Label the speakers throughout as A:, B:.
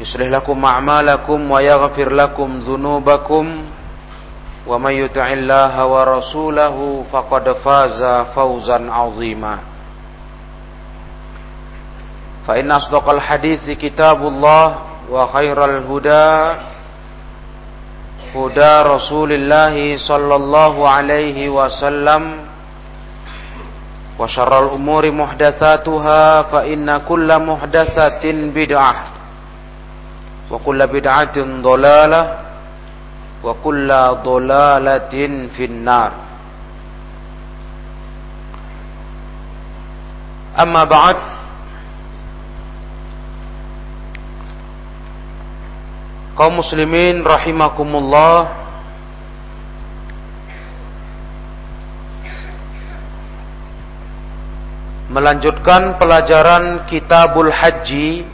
A: يصلح لكم أعمالكم ويغفر لكم ذنوبكم ومن يطع الله ورسوله فقد فاز فوزا عظيما فإن أصدق الحديث كتاب الله وخير الهدى هدى رسول الله صلى الله عليه وسلم وشر الأمور محدثاتها فإن كل محدثة بدعة وكل بدعة ضلالة وكل ضلالة في النار أما بعد kaum muslimin rahimakumullah melanjutkan pelajaran Kitabul Haji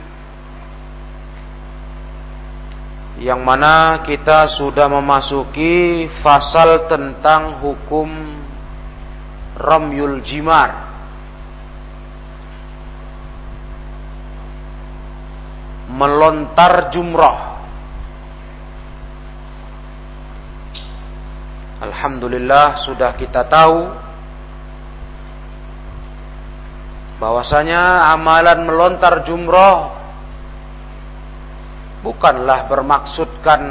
A: yang mana kita sudah memasuki fasal tentang hukum ramyul jimar. Melontar jumrah. Alhamdulillah sudah kita tahu bahwasanya amalan melontar jumroh bukanlah bermaksudkan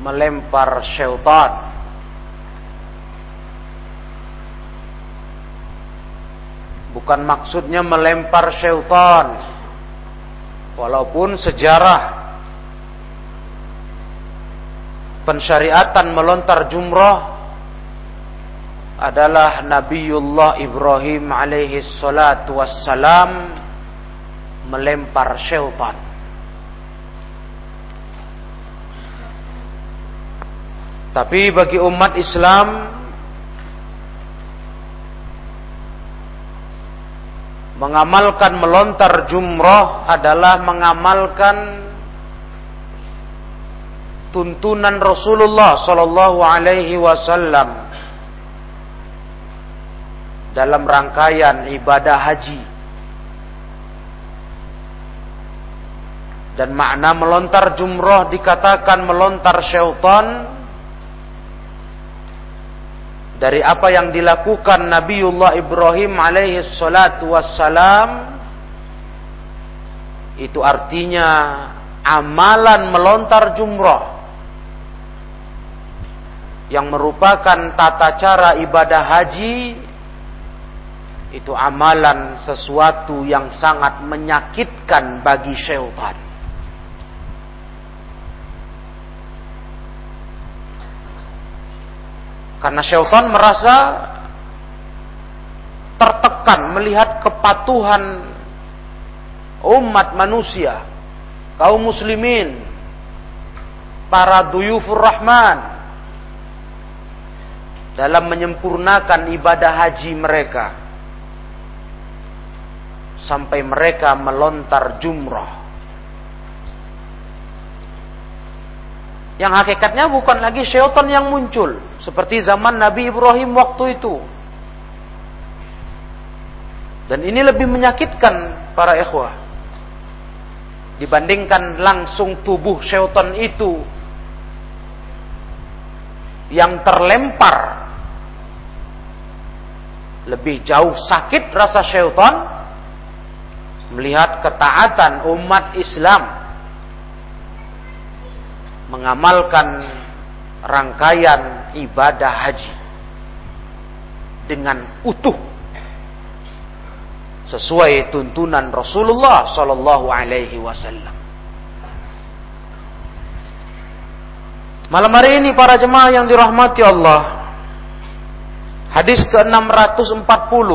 A: melempar syaitan bukan maksudnya melempar syaitan walaupun sejarah pensyariatan melontar jumrah adalah Nabiullah Ibrahim alaihi salatu wassalam melempar syaitan. Tapi bagi umat Islam mengamalkan melontar jumrah adalah mengamalkan tuntunan Rasulullah sallallahu alaihi wasallam dalam rangkaian ibadah haji. Dan makna melontar jumrah dikatakan melontar syaitan dari apa yang dilakukan Nabiullah Ibrahim alaihi salatu wassalam itu artinya amalan melontar jumrah yang merupakan tata cara ibadah haji itu amalan sesuatu yang sangat menyakitkan bagi syaitan. Karena syaitan merasa tertekan melihat kepatuhan umat manusia, kaum muslimin, para duyufur rahman dalam menyempurnakan ibadah haji mereka sampai mereka melontar jumrah yang hakikatnya bukan lagi syaitan yang muncul. Seperti zaman Nabi Ibrahim waktu itu. Dan ini lebih menyakitkan para ikhwah. Dibandingkan langsung tubuh syaitan itu. Yang terlempar. Lebih jauh sakit rasa syaitan. Melihat ketaatan umat Islam mengamalkan rangkaian ibadah haji dengan utuh sesuai tuntunan Rasulullah sallallahu alaihi wasallam. Malam hari ini para jemaah yang dirahmati Allah Hadis ke-640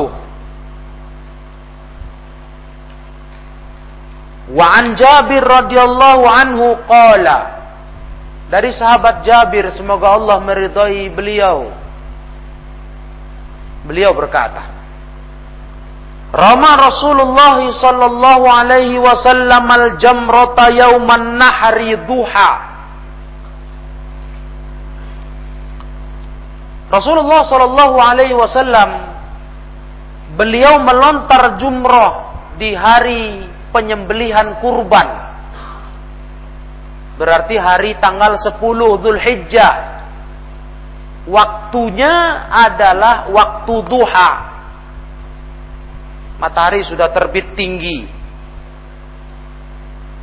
A: Wa an Jabir radhiyallahu anhu qala dari sahabat Jabir semoga Allah meridai beliau. Beliau berkata Rama Rasulullah sallallahu alaihi wasallam al-jamrata yauman nahri duha. Rasulullah sallallahu alaihi wasallam beliau melontar jumrah di hari penyembelihan kurban Berarti hari tanggal 10 Zulhijjah. Waktunya adalah waktu duha. Matahari sudah terbit tinggi.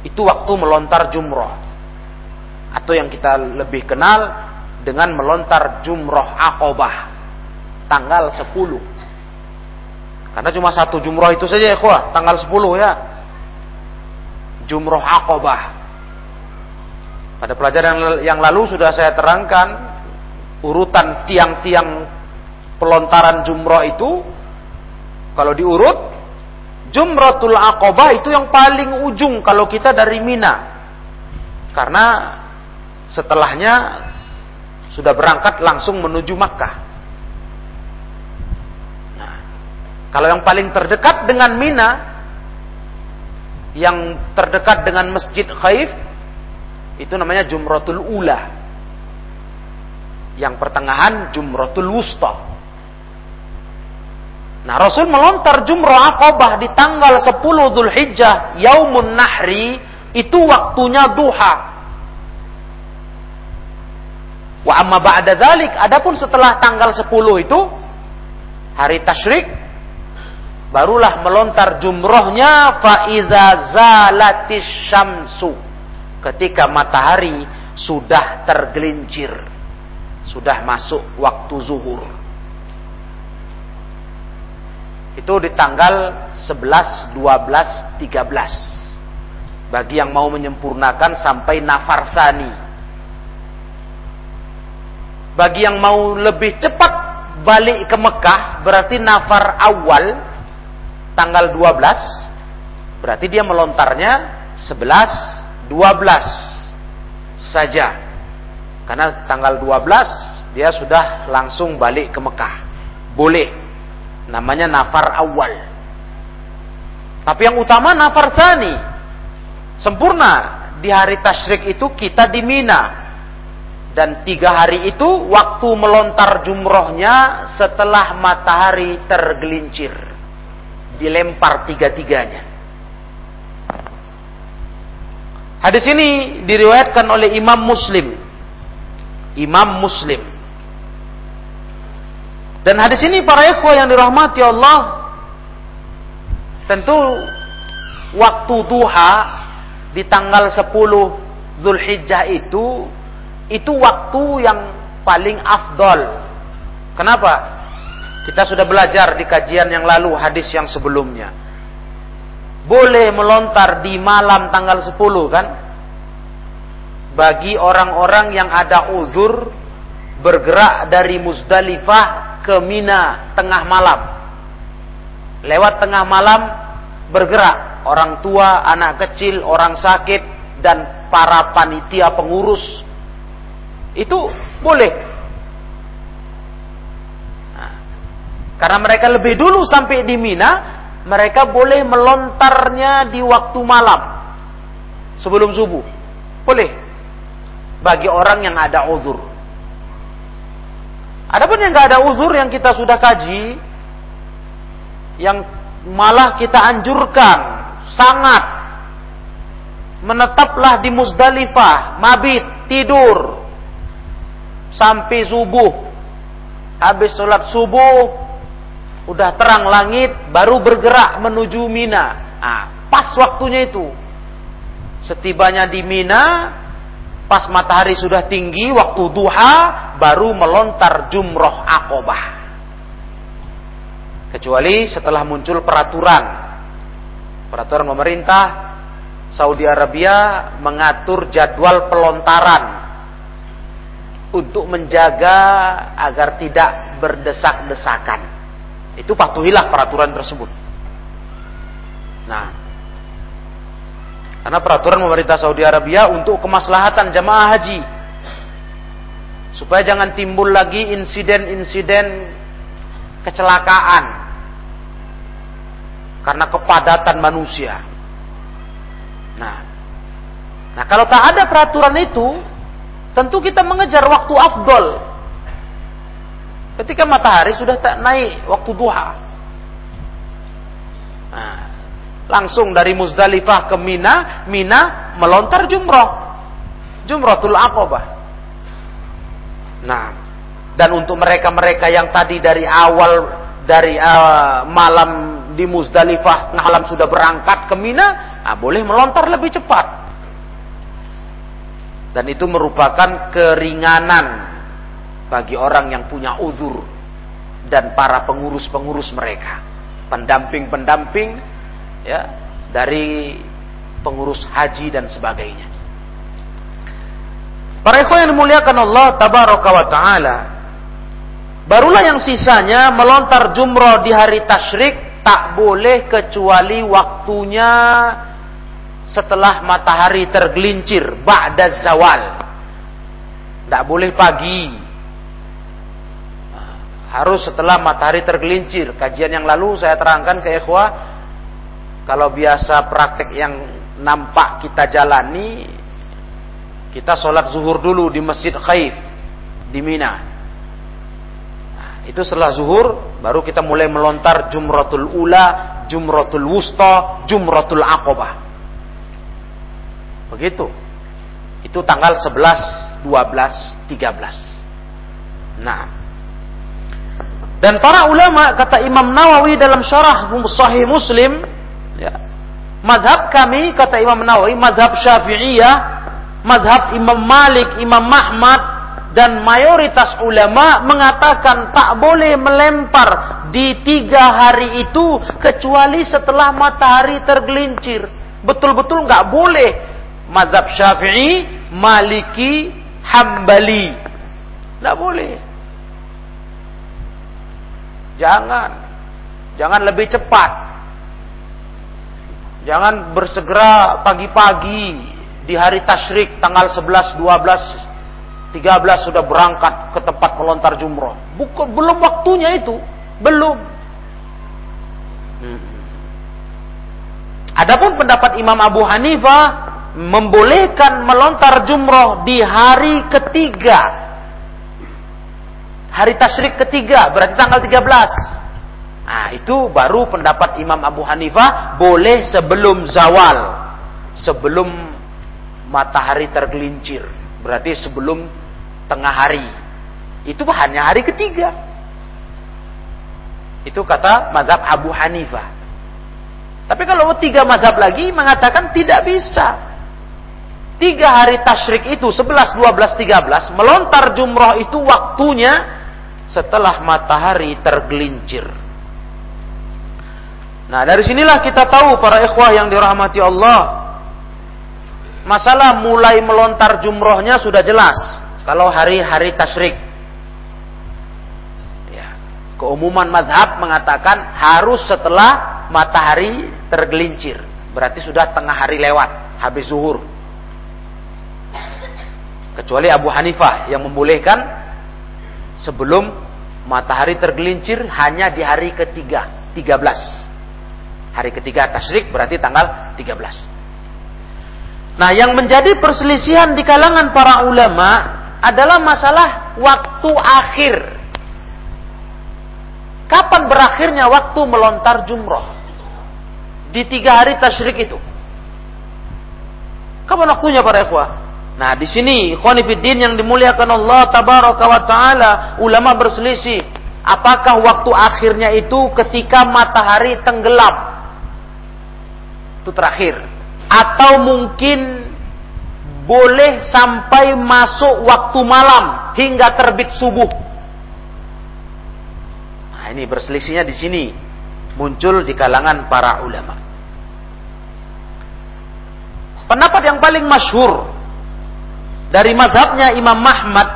A: Itu waktu melontar jumrah. Atau yang kita lebih kenal dengan melontar jumrah akobah. Tanggal 10. Karena cuma satu jumrah itu saja ya kuah. Tanggal 10 ya. Jumrah akobah pada pelajaran yang lalu sudah saya terangkan. Urutan tiang-tiang pelontaran jumroh itu kalau diurut jumratul aqabah itu yang paling ujung kalau kita dari Mina. Karena setelahnya sudah berangkat langsung menuju Makkah. Nah, kalau yang paling terdekat dengan Mina yang terdekat dengan Masjid Khaif itu namanya jumratul ula. Yang pertengahan jumratul wusta. Nah, Rasul melontar jumrah Aqabah di tanggal 10 Zulhijjah, Yaumun Nahri, itu waktunya duha. Wa amma ba'da dzalik, adapun setelah tanggal 10 itu hari tasyrik barulah melontar jumrohnya fa iza zalatis syamsu ketika matahari sudah tergelincir, sudah masuk waktu zuhur. Itu di tanggal 11, 12, 13. Bagi yang mau menyempurnakan sampai nafarsani. Bagi yang mau lebih cepat balik ke Mekah, berarti nafar awal tanggal 12, berarti dia melontarnya 11, 12 saja. Karena tanggal 12 dia sudah langsung balik ke Mekah. Boleh. Namanya nafar awal. Tapi yang utama nafar sani. Sempurna. Di hari tasyrik itu kita di Mina. Dan tiga hari itu waktu melontar jumrohnya setelah matahari tergelincir. Dilempar tiga-tiganya. Hadis ini diriwayatkan oleh Imam Muslim. Imam Muslim. Dan hadis ini para ikhwah yang dirahmati Allah tentu waktu duha di tanggal 10 Zulhijjah itu itu waktu yang paling afdol. Kenapa? Kita sudah belajar di kajian yang lalu hadis yang sebelumnya boleh melontar di malam tanggal 10 kan? Bagi orang-orang yang ada uzur bergerak dari Muzdalifah ke Mina tengah malam. Lewat tengah malam bergerak orang tua, anak kecil, orang sakit dan para panitia pengurus. Itu boleh. Nah, karena mereka lebih dulu sampai di Mina, mereka boleh melontarnya di waktu malam sebelum subuh. Boleh. bagi orang yang ada uzur. Adapun yang nggak ada uzur yang kita sudah kaji, yang malah kita anjurkan sangat menetaplah di Musdalifah, mabit, tidur sampai subuh. Habis sholat subuh, udah terang langit, baru bergerak menuju Mina. Nah, pas waktunya itu. Setibanya di Mina, pas matahari sudah tinggi, waktu duha, baru melontar jumroh akobah. Kecuali setelah muncul peraturan. Peraturan pemerintah Saudi Arabia mengatur jadwal pelontaran untuk menjaga agar tidak berdesak-desakan. Itu patuhilah peraturan tersebut. Nah, karena peraturan pemerintah Saudi Arabia untuk kemaslahatan jamaah haji. Supaya jangan timbul lagi insiden-insiden kecelakaan. Karena kepadatan manusia. Nah, nah kalau tak ada peraturan itu, Tentu kita mengejar waktu afdol. Ketika matahari sudah tak naik waktu duha. Nah, langsung dari Muzdalifah ke Mina, Mina melontar jumroh. Jumrohul Aqabah. Nah, dan untuk mereka-mereka yang tadi dari awal dari uh, malam di Muzdalifah malam sudah berangkat ke Mina, nah, boleh melontar lebih cepat dan itu merupakan keringanan bagi orang yang punya uzur dan para pengurus-pengurus mereka, pendamping-pendamping ya dari pengurus haji dan sebagainya. Para ikhwan yang dimuliakan Allah tabaraka wa taala, barulah yang sisanya melontar jumroh di hari tasyrik tak boleh kecuali waktunya setelah matahari tergelincir ba'da zawal. Tidak boleh pagi. Harus setelah matahari tergelincir. Kajian yang lalu saya terangkan ke ikhwah kalau biasa praktek yang nampak kita jalani kita sholat zuhur dulu di Masjid Khaif di Mina. Nah, itu setelah zuhur baru kita mulai melontar jumratul ula, jumratul wusta, jumratul aqobah. Begitu. Itu tanggal 11, 12, 13. Nah. Dan para ulama kata Imam Nawawi dalam syarah Sahih Muslim, ya, madhab kami kata Imam Nawawi, madhab Syafi'iyah, madhab Imam Malik, Imam Ahmad, dan mayoritas ulama mengatakan tak boleh melempar di tiga hari itu kecuali setelah matahari tergelincir. Betul-betul nggak boleh mazhab Syafi'i, Maliki, Hambali. Tidak boleh. Jangan. Jangan lebih cepat. Jangan bersegera pagi-pagi di hari tasyrik tanggal 11, 12, 13 sudah berangkat ke tempat melontar jumroh. Bukan belum waktunya itu, belum. Hmm. Adapun pendapat Imam Abu Hanifah membolehkan melontar jumroh di hari ketiga. Hari tasyrik ketiga, berarti tanggal 13. Nah, itu baru pendapat Imam Abu Hanifah boleh sebelum zawal. Sebelum matahari tergelincir. Berarti sebelum tengah hari. Itu hanya hari ketiga. Itu kata mazhab Abu Hanifah. Tapi kalau tiga mazhab lagi mengatakan tidak bisa tiga hari tasyrik itu 11, 12, 13 melontar jumroh itu waktunya setelah matahari tergelincir. Nah dari sinilah kita tahu para ikhwah yang dirahmati Allah masalah mulai melontar jumrohnya sudah jelas kalau hari-hari tasyrik. Ya, keumuman madhab mengatakan harus setelah matahari tergelincir. Berarti sudah tengah hari lewat, habis zuhur. Kecuali Abu Hanifah yang membolehkan sebelum matahari tergelincir hanya di hari ketiga, 13. Hari ketiga tasyrik berarti tanggal 13. Nah, yang menjadi perselisihan di kalangan para ulama adalah masalah waktu akhir. Kapan berakhirnya waktu melontar jumroh? Di tiga hari tasyrik itu. Kapan waktunya para ikhwah? Nah, di sini khonifuddin yang dimuliakan Allah tabaraka wa taala, ulama berselisih apakah waktu akhirnya itu ketika matahari tenggelam? Itu terakhir. Atau mungkin boleh sampai masuk waktu malam hingga terbit subuh. Nah, ini berselisihnya di sini muncul di kalangan para ulama. Pendapat yang paling masyhur dari madhabnya Imam Ahmad.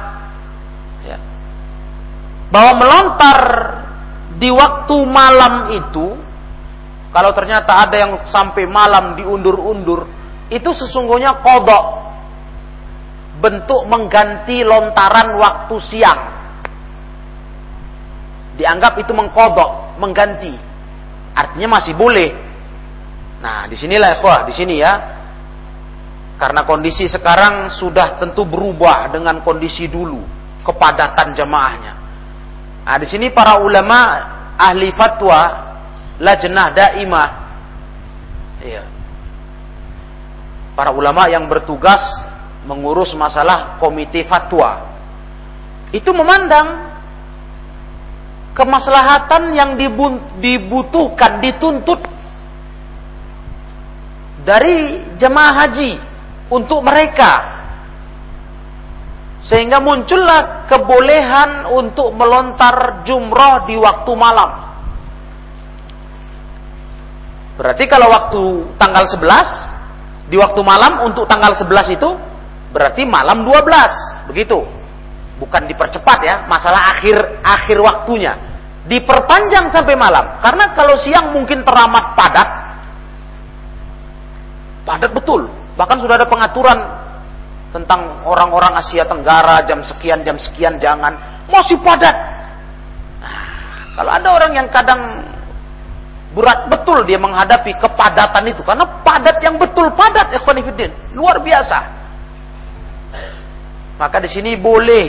A: Ya, bahwa melontar di waktu malam itu kalau ternyata ada yang sampai malam diundur-undur itu sesungguhnya kodok. Bentuk mengganti lontaran waktu siang. Dianggap itu mengkodok mengganti. Artinya masih boleh. Nah di sinilah ya di sini ya karena kondisi sekarang sudah tentu berubah dengan kondisi dulu, kepadatan jemaahnya. Nah, di sini para ulama ahli fatwa lajnah daimah iya. Para ulama yang bertugas mengurus masalah komite fatwa itu memandang kemaslahatan yang dibutuhkan dituntut dari jemaah haji untuk mereka. Sehingga muncullah kebolehan untuk melontar jumroh di waktu malam. Berarti kalau waktu tanggal 11, di waktu malam untuk tanggal 11 itu, berarti malam 12. Begitu. Bukan dipercepat ya, masalah akhir akhir waktunya. Diperpanjang sampai malam. Karena kalau siang mungkin teramat padat. Padat betul Bahkan sudah ada pengaturan tentang orang-orang Asia Tenggara jam sekian jam sekian jangan masih padat. Nah, kalau ada orang yang kadang berat betul dia menghadapi kepadatan itu karena padat yang betul padat ikhwanifidin luar biasa. Maka di sini boleh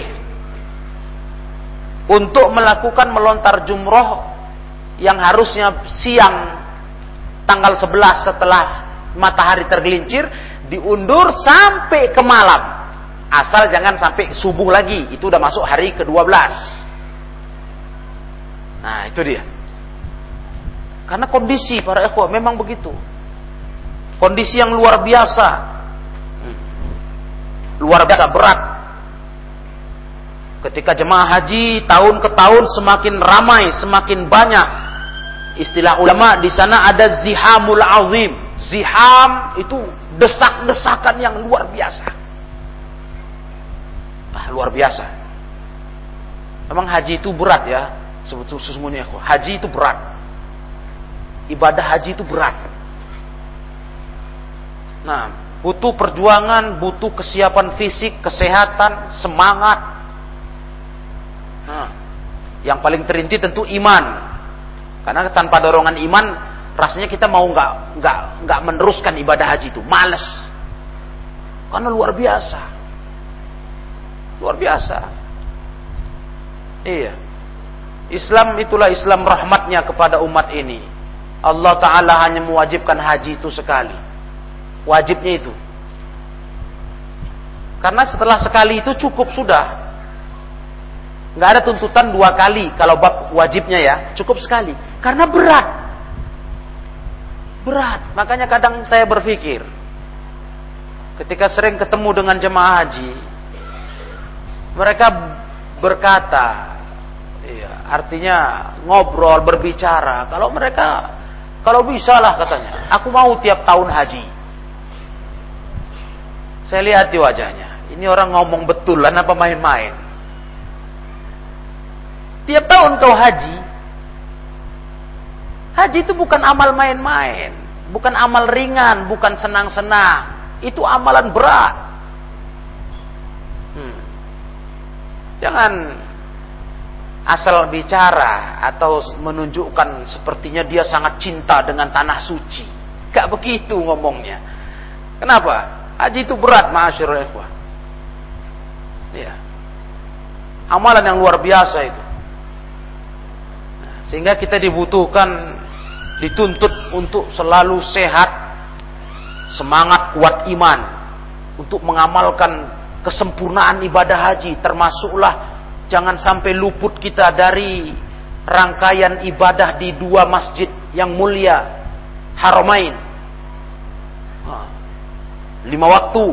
A: untuk melakukan melontar jumroh yang harusnya siang tanggal 11 setelah matahari tergelincir diundur sampai ke malam. Asal jangan sampai subuh lagi, itu udah masuk hari ke-12. Nah, itu dia. Karena kondisi para ikhwah memang begitu. Kondisi yang luar biasa. Luar biasa berat. Ketika jemaah haji tahun ke tahun semakin ramai, semakin banyak. Istilah ulama di sana ada zihamul azim. Ziham itu desak-desakan yang luar biasa. Ah, luar biasa. Memang haji itu berat ya, sesungguhnya. Haji itu berat. Ibadah haji itu berat. Nah, butuh perjuangan, butuh kesiapan fisik, kesehatan, semangat. Nah, yang paling terinti tentu iman. Karena tanpa dorongan iman rasanya kita mau nggak nggak nggak meneruskan ibadah haji itu, males. Karena luar biasa, luar biasa. Iya, Islam itulah Islam rahmatnya kepada umat ini. Allah Taala hanya mewajibkan haji itu sekali, wajibnya itu. Karena setelah sekali itu cukup sudah. Nggak ada tuntutan dua kali kalau bab wajibnya ya, cukup sekali. Karena berat. Berat. Makanya kadang saya berpikir, ketika sering ketemu dengan jemaah haji, mereka berkata, iya, artinya ngobrol, berbicara. Kalau mereka, kalau bisa lah katanya, aku mau tiap tahun haji. Saya lihat di wajahnya, ini orang ngomong betul lah, apa main-main. Tiap tahun kau haji, Haji itu bukan amal main-main, bukan amal ringan, bukan senang-senang. Itu amalan berat. Hmm. Jangan asal bicara atau menunjukkan sepertinya dia sangat cinta dengan tanah suci. Gak begitu ngomongnya. Kenapa? Haji itu berat, ikhwah. Ya. Amalan yang luar biasa itu. Sehingga kita dibutuhkan, dituntut untuk selalu sehat, semangat kuat iman, untuk mengamalkan kesempurnaan ibadah haji, termasuklah jangan sampai luput kita dari rangkaian ibadah di dua masjid yang mulia Haramain. Lima waktu.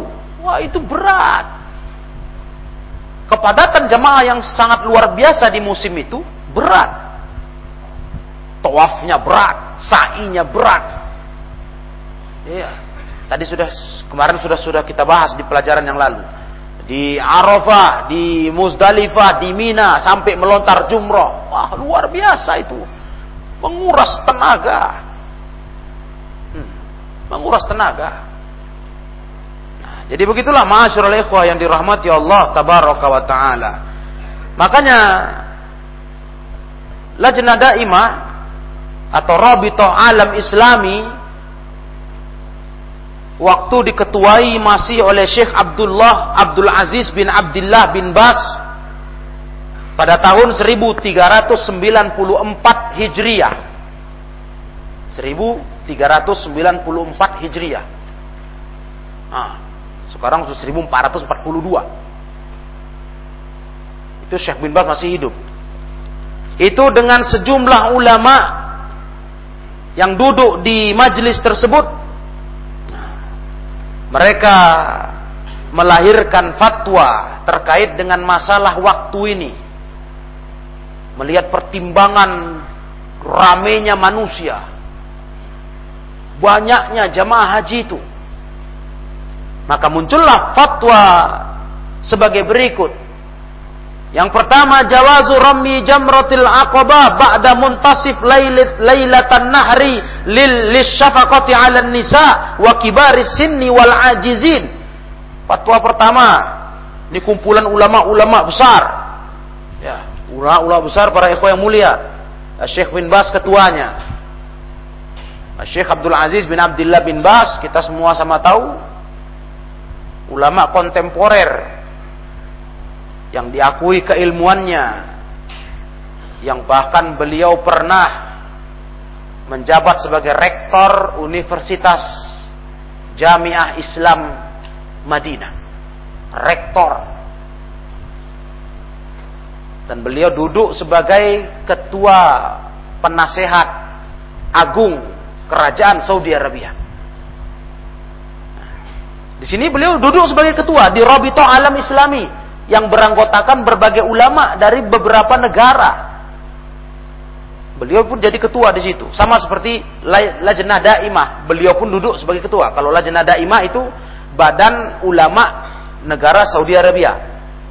A: Wah itu berat. Kepadatan jemaah yang sangat luar biasa di musim itu berat. Tawafnya berat sa'inya berat iya tadi sudah kemarin sudah sudah kita bahas di pelajaran yang lalu di Arafah, di Muzdalifah, di Mina sampai melontar jumroh. Wah, luar biasa itu. Menguras tenaga. Hmm, menguras tenaga. Nah, jadi begitulah ma'asyiral ikhwah yang dirahmati Allah tabaraka wa taala. Makanya Lajnah Daimah atau Rabithah Alam Islami waktu diketuai masih oleh Syekh Abdullah Abdul Aziz bin Abdullah bin Bas pada tahun 1394 Hijriah. 1394 Hijriah. Nah, sekarang 1442. Itu Syekh bin Bas masih hidup. Itu dengan sejumlah ulama yang duduk di majlis tersebut mereka melahirkan fatwa terkait dengan masalah waktu ini. Melihat pertimbangan ramenya manusia. Banyaknya jamaah haji itu. Maka muncullah fatwa sebagai berikut. Yang pertama jawazu rammi jamratil aqabah ba'da muntasif lailat lailatan nahri lil lisyafaqati 'ala nisa wa kibaris sinni wal ajizin. Fatwa pertama ini kumpulan ulama-ulama besar. Ya, ulama-ulama besar para ikhwah yang mulia. Syekh bin Bas ketuanya. Syekh Abdul Aziz bin Abdullah bin Bas, kita semua sama tahu ulama kontemporer yang diakui keilmuannya yang bahkan beliau pernah menjabat sebagai rektor Universitas Jamiah Islam Madinah. Rektor. Dan beliau duduk sebagai ketua penasehat agung kerajaan Saudi Arabia. Di sini beliau duduk sebagai ketua di Robito Alam Islami yang beranggotakan berbagai ulama dari beberapa negara. Beliau pun jadi ketua di situ. Sama seperti Lajnah Daimah, beliau pun duduk sebagai ketua. Kalau Lajnah Daimah itu badan ulama negara Saudi Arabia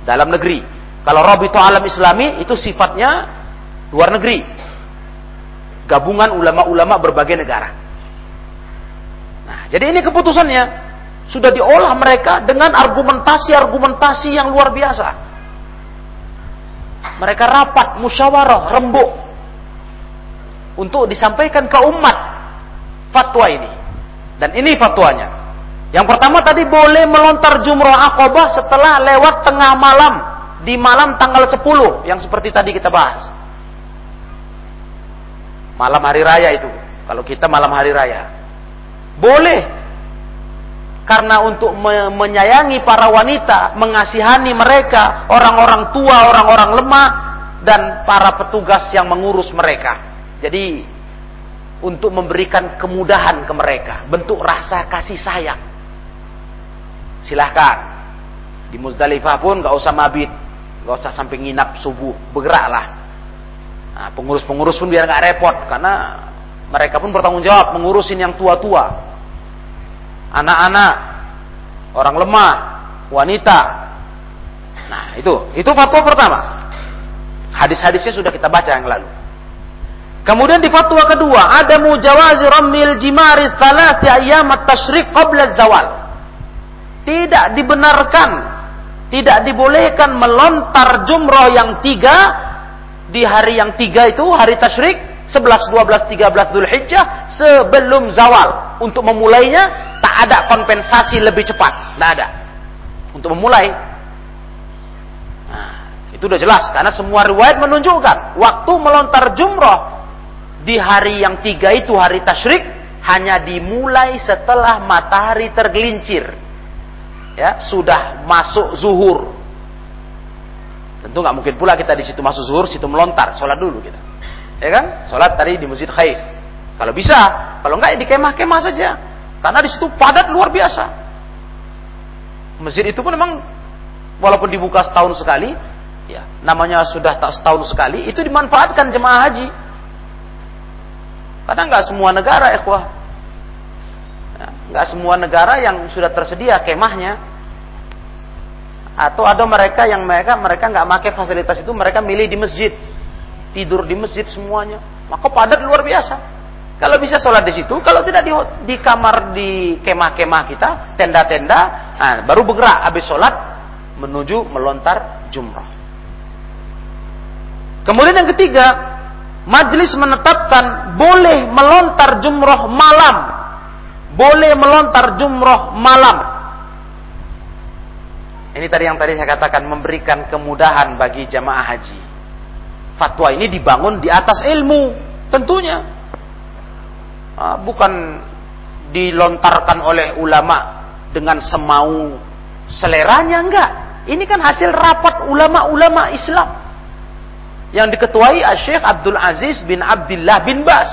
A: dalam negeri. Kalau Rabito Alam Islami itu sifatnya luar negeri. Gabungan ulama-ulama berbagai negara. Nah, jadi ini keputusannya sudah diolah mereka dengan argumentasi-argumentasi yang luar biasa. Mereka rapat, musyawarah, rembuk untuk disampaikan ke umat fatwa ini. Dan ini fatwanya. Yang pertama tadi boleh melontar jumrah akobah setelah lewat tengah malam di malam tanggal 10 yang seperti tadi kita bahas. Malam hari raya itu. Kalau kita malam hari raya. Boleh karena untuk me menyayangi para wanita, mengasihani mereka, orang-orang tua, orang-orang lemah, dan para petugas yang mengurus mereka. Jadi untuk memberikan kemudahan ke mereka, bentuk rasa kasih sayang. Silahkan di Muzdalifah pun gak usah mabit, gak usah sampai nginap subuh, bergeraklah. Nah, pengurus-pengurus pun biar gak repot, karena mereka pun bertanggung jawab mengurusin yang tua-tua anak-anak, orang lemah, wanita. Nah, itu itu fatwa pertama. Hadis-hadisnya sudah kita baca yang lalu. Kemudian di fatwa kedua, ada mujawazi ramil jimari thalathi ayyam at-tasyrik qabla zawal. Tidak dibenarkan, tidak dibolehkan melontar jumroh yang tiga di hari yang tiga itu hari tasyrik 11, 12, 13 Dhul Hijjah sebelum zawal. Untuk memulainya ada kompensasi lebih cepat. Tidak ada. Untuk memulai. Nah, itu udah jelas. Karena semua riwayat menunjukkan. Waktu melontar jumroh di hari yang tiga itu hari tasyrik hanya dimulai setelah matahari tergelincir. Ya, sudah masuk zuhur. Tentu nggak mungkin pula kita di situ masuk zuhur, situ melontar, sholat dulu kita. Ya kan? Sholat tadi di masjid Khaif. Kalau bisa, kalau enggak ya di kemah-kemah saja. Karena di situ padat luar biasa. Masjid itu pun memang walaupun dibuka setahun sekali, ya namanya sudah tak setahun sekali, itu dimanfaatkan jemaah haji. Karena nggak semua negara, ikhwah. Ya, nggak semua negara yang sudah tersedia kemahnya. Atau ada mereka yang mereka mereka nggak pakai fasilitas itu, mereka milih di masjid, tidur di masjid semuanya. Maka padat luar biasa. Kalau bisa sholat di situ, kalau tidak di, di kamar di kemah-kemah kita, tenda-tenda, nah, baru bergerak habis sholat menuju melontar jumrah. Kemudian yang ketiga, majelis menetapkan boleh melontar jumrah malam. Boleh melontar jumrah malam. Ini tadi yang tadi saya katakan memberikan kemudahan bagi jamaah haji. Fatwa ini dibangun di atas ilmu, tentunya. Ah, bukan dilontarkan oleh ulama dengan semau seleranya enggak. Ini kan hasil rapat ulama-ulama Islam yang diketuai Syekh Abdul Aziz bin Abdullah bin Bas.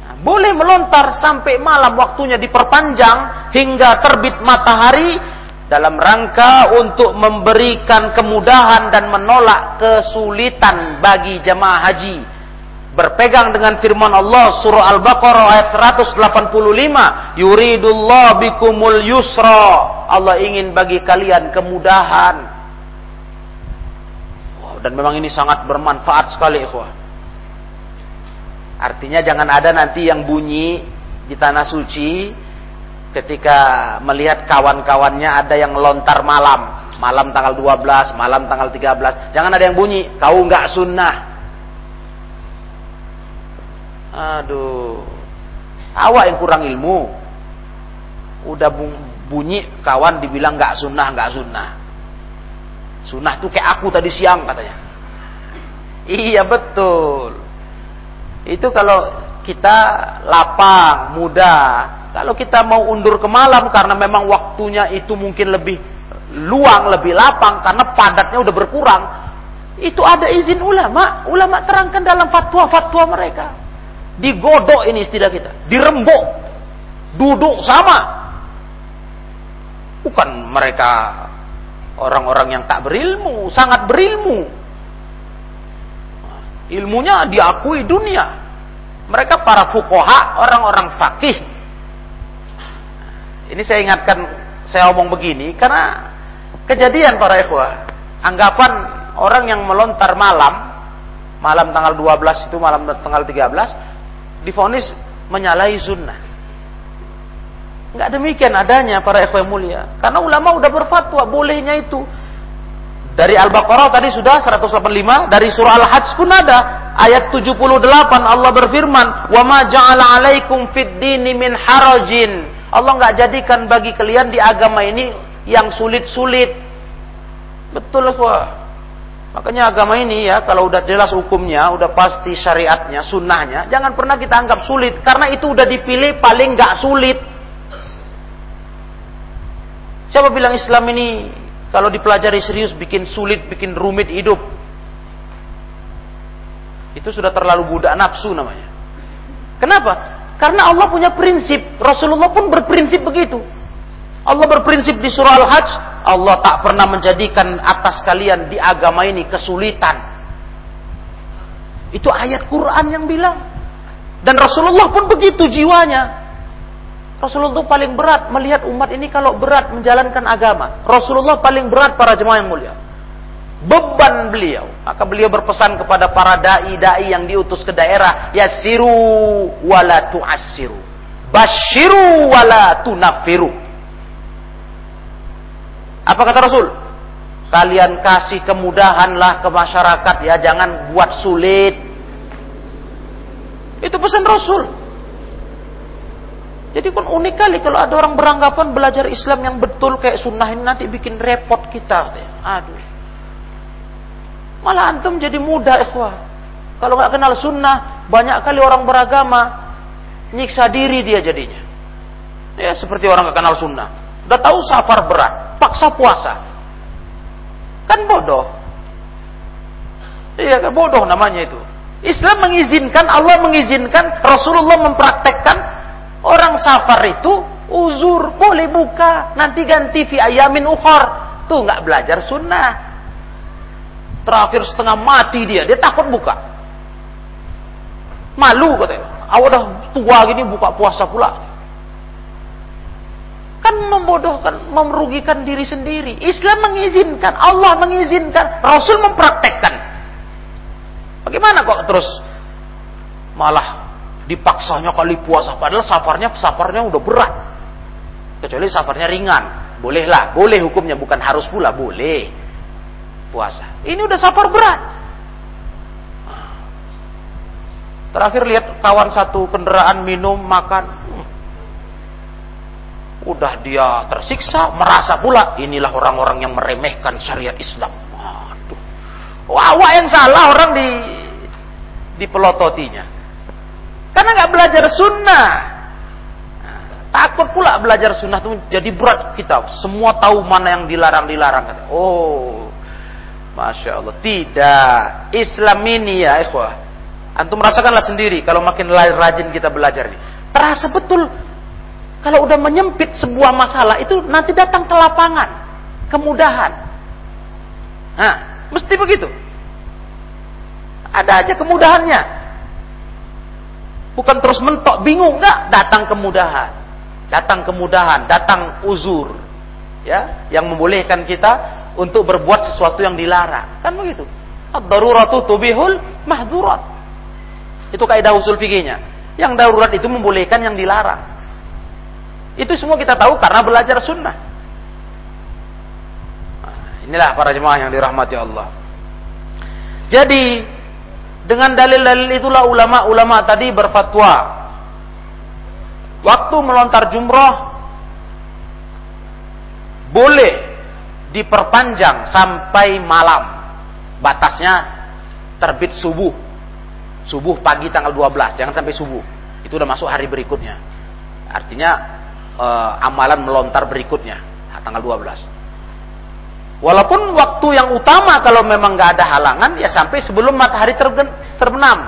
A: Nah, boleh melontar sampai malam waktunya diperpanjang hingga terbit matahari dalam rangka untuk memberikan kemudahan dan menolak kesulitan bagi jemaah haji berpegang dengan firman Allah surah Al-Baqarah ayat 185 yuridullah bikumul yusra. Allah ingin bagi kalian kemudahan. Dan memang ini sangat bermanfaat sekali ikhwah. Artinya jangan ada nanti yang bunyi di tanah suci ketika melihat kawan-kawannya ada yang lontar malam. Malam tanggal 12 malam tanggal 13 jangan ada yang bunyi. Kau nggak sunnah Aduh. Awak yang kurang ilmu. Udah bunyi kawan dibilang nggak sunnah, nggak sunnah. Sunnah tuh kayak aku tadi siang katanya. Iya betul. Itu kalau kita lapang, muda. Kalau kita mau undur ke malam karena memang waktunya itu mungkin lebih luang, lebih lapang karena padatnya udah berkurang. Itu ada izin ulama. Ulama terangkan dalam fatwa-fatwa mereka. Digodok ini istilah kita. Dirembuk. Duduk sama. Bukan mereka orang-orang yang tak berilmu. Sangat berilmu. Ilmunya diakui dunia. Mereka para fukoha, orang-orang fakih. Ini saya ingatkan, saya omong begini, karena kejadian para ikhwah. Anggapan orang yang melontar malam, malam tanggal 12 itu malam tanggal 13, difonis menyalahi sunnah. Enggak demikian adanya para ikhwan mulia. Karena ulama udah berfatwa bolehnya itu. Dari Al-Baqarah tadi sudah 185, dari surah Al-Hajj pun ada ayat 78 Allah berfirman, "Wa ma ja'ala 'alaikum fid min harajin." Allah enggak jadikan bagi kalian di agama ini yang sulit-sulit. Betul, kok. Makanya agama ini ya, kalau udah jelas hukumnya, udah pasti syariatnya, sunnahnya, jangan pernah kita anggap sulit. Karena itu udah dipilih paling gak sulit. Siapa bilang Islam ini kalau dipelajari serius bikin sulit, bikin rumit hidup? Itu sudah terlalu budak nafsu namanya. Kenapa? Karena Allah punya prinsip. Rasulullah pun berprinsip begitu. Allah berprinsip di surah Al-Hajj, Allah tak pernah menjadikan atas kalian di agama ini kesulitan. Itu ayat Quran yang bilang. Dan Rasulullah pun begitu jiwanya. Rasulullah itu paling berat melihat umat ini kalau berat menjalankan agama. Rasulullah paling berat para jemaah yang mulia. Beban beliau. Maka beliau berpesan kepada para dai-dai yang diutus ke daerah. Yasiru wala tu'assiru. Bashiru wala tunafiru apa kata Rasul? Kalian kasih kemudahanlah ke masyarakat ya, jangan buat sulit. Itu pesan Rasul. Jadi kan unik kali kalau ada orang beranggapan belajar Islam yang betul kayak sunnah ini nanti bikin repot kita. Aduh. Malah antum jadi mudah ikhwah. Kalau nggak kenal sunnah, banyak kali orang beragama nyiksa diri dia jadinya. Ya seperti orang nggak kenal sunnah. Udah tahu safar berat, paksa puasa. Kan bodoh. Iya kan bodoh namanya itu. Islam mengizinkan, Allah mengizinkan, Rasulullah mempraktekkan Orang safar itu uzur, boleh buka, nanti ganti fi ayamin ukhor. Tuh nggak belajar sunnah. Terakhir setengah mati dia, dia takut buka. Malu katanya. Awak udah tua gini buka puasa pula. Kan membodohkan, merugikan diri sendiri. Islam mengizinkan, Allah mengizinkan, Rasul mempraktekkan. Bagaimana kok terus malah dipaksanya kali puasa padahal safarnya safarnya udah berat. Kecuali safarnya ringan. Bolehlah boleh hukumnya bukan harus pula boleh puasa. Ini udah safar berat. Terakhir lihat kawan satu kendaraan minum makan udah dia tersiksa merasa pula inilah orang-orang yang meremehkan syariat Islam waduh wah yang salah orang di dipelototinya karena nggak belajar sunnah. Takut pula belajar sunnah itu jadi berat kita. Semua tahu mana yang dilarang-dilarang. Oh, masya Allah. Tidak. Islam ini ya, ikhwah. Antum merasakanlah sendiri kalau makin rajin kita belajar ini. Terasa betul kalau udah menyempit sebuah masalah itu nanti datang ke lapangan, kemudahan. Nah, mesti begitu. Ada aja kemudahannya. Bukan terus mentok, bingung enggak? Datang kemudahan. Datang kemudahan, datang uzur. Ya, yang membolehkan kita untuk berbuat sesuatu yang dilarang. Kan begitu. Ad-daruratu tubihul mahdurat. Itu kaidah usul fikihnya. Yang darurat itu membolehkan yang dilarang. Itu semua kita tahu karena belajar sunnah. Nah, inilah para jemaah yang dirahmati Allah. Jadi dengan dalil-dalil itulah ulama-ulama tadi berfatwa. Waktu melontar jumroh boleh diperpanjang sampai malam. Batasnya terbit subuh. Subuh pagi tanggal 12, jangan sampai subuh. Itu udah masuk hari berikutnya. Artinya eh, amalan melontar berikutnya, tanggal 12. Walaupun waktu yang utama kalau memang nggak ada halangan ya sampai sebelum matahari terbenam.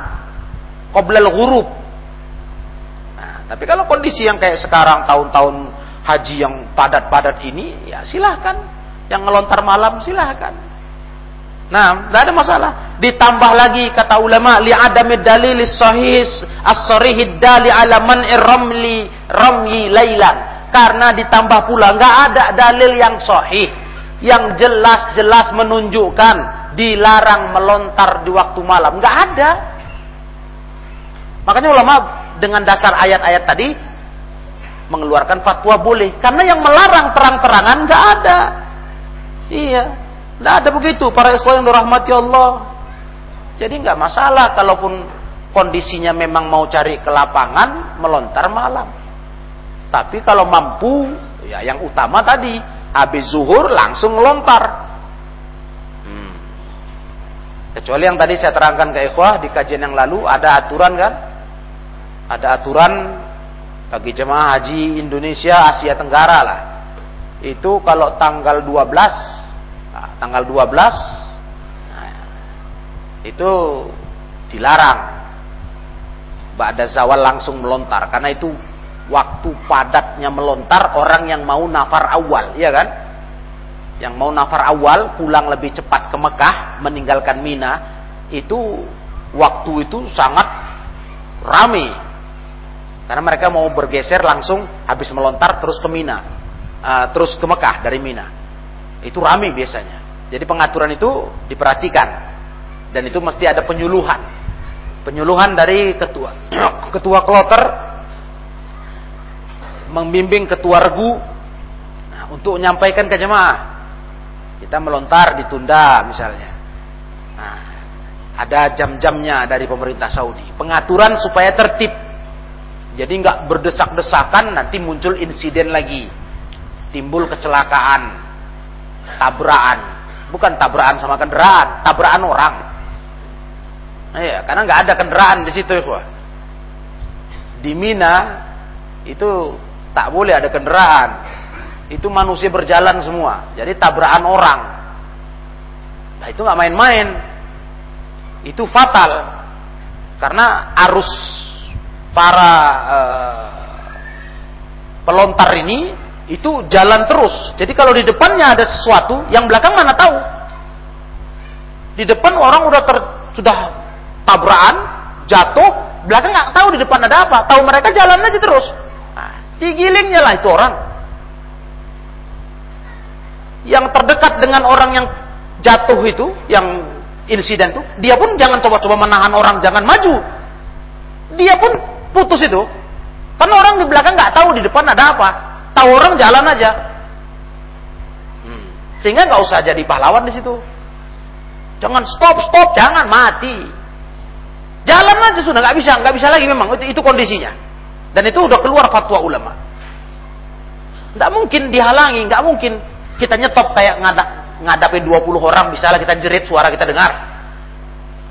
A: Qoblal ghurub. Nah, tapi kalau kondisi yang kayak sekarang tahun-tahun haji yang padat-padat ini ya silahkan. Yang ngelontar malam silahkan. Nah, tidak ada masalah. Ditambah lagi kata ulama li adami dalil sahih as-sarih dali ala man ramli ramyi lailan. Karena ditambah pula nggak ada dalil yang sahih yang jelas-jelas menunjukkan dilarang melontar di waktu malam. Nggak ada. Makanya ulama dengan dasar ayat-ayat tadi mengeluarkan fatwa boleh. Karena yang melarang terang-terangan nggak ada. Iya, nggak ada begitu. Para ikhwan yang dirahmati Allah. Jadi nggak masalah kalaupun kondisinya memang mau cari ke lapangan melontar malam. Tapi kalau mampu, ya yang utama tadi habis zuhur langsung lontar. Hmm. Kecuali yang tadi saya terangkan ke ikhwah di kajian yang lalu ada aturan kan? Ada aturan bagi jemaah haji Indonesia Asia Tenggara lah. Itu kalau tanggal 12 nah, tanggal 12 nah, itu dilarang Ba'da zawal langsung melontar karena itu waktu padatnya melontar orang yang mau nafar awal, ya kan? Yang mau nafar awal pulang lebih cepat ke Mekah, meninggalkan Mina, itu waktu itu sangat ramai. Karena mereka mau bergeser langsung habis melontar terus ke Mina, uh, terus ke Mekah dari Mina. Itu ramai biasanya. Jadi pengaturan itu diperhatikan dan itu mesti ada penyuluhan. Penyuluhan dari ketua ketua kloter membimbing ketua regu untuk menyampaikan ke jemaah. Kita melontar ditunda misalnya. Nah, ada jam-jamnya dari pemerintah Saudi. Pengaturan supaya tertib. Jadi nggak berdesak-desakan nanti muncul insiden lagi. Timbul kecelakaan, tabrakan. Bukan tabrakan sama kendaraan, tabrakan orang. Iya, karena nggak ada kendaraan di situ ya. Di Mina itu tak boleh ada kendaraan. Itu manusia berjalan semua. Jadi tabrakan orang. Nah itu nggak main-main. Itu fatal. Karena arus para uh, pelontar ini itu jalan terus. Jadi kalau di depannya ada sesuatu, yang belakang mana tahu? Di depan orang udah ter, sudah tabrakan, jatuh, belakang nggak tahu di depan ada apa. Tahu mereka jalan aja terus. Nah, digilingnya lah itu orang. Yang terdekat dengan orang yang jatuh itu, yang insiden itu, dia pun jangan coba-coba menahan orang jangan maju. Dia pun putus itu. Karena orang di belakang nggak tahu di depan ada apa. Tahu orang jalan aja. Hmm. Sehingga nggak usah jadi pahlawan di situ. Jangan stop stop, jangan mati. Jalan aja sudah nggak bisa, nggak bisa lagi memang itu, itu kondisinya. Dan itu udah keluar fatwa ulama. Nggak mungkin dihalangi, nggak mungkin kita nyetop kayak ngadak ngadapin 20 orang misalnya kita jerit suara kita dengar.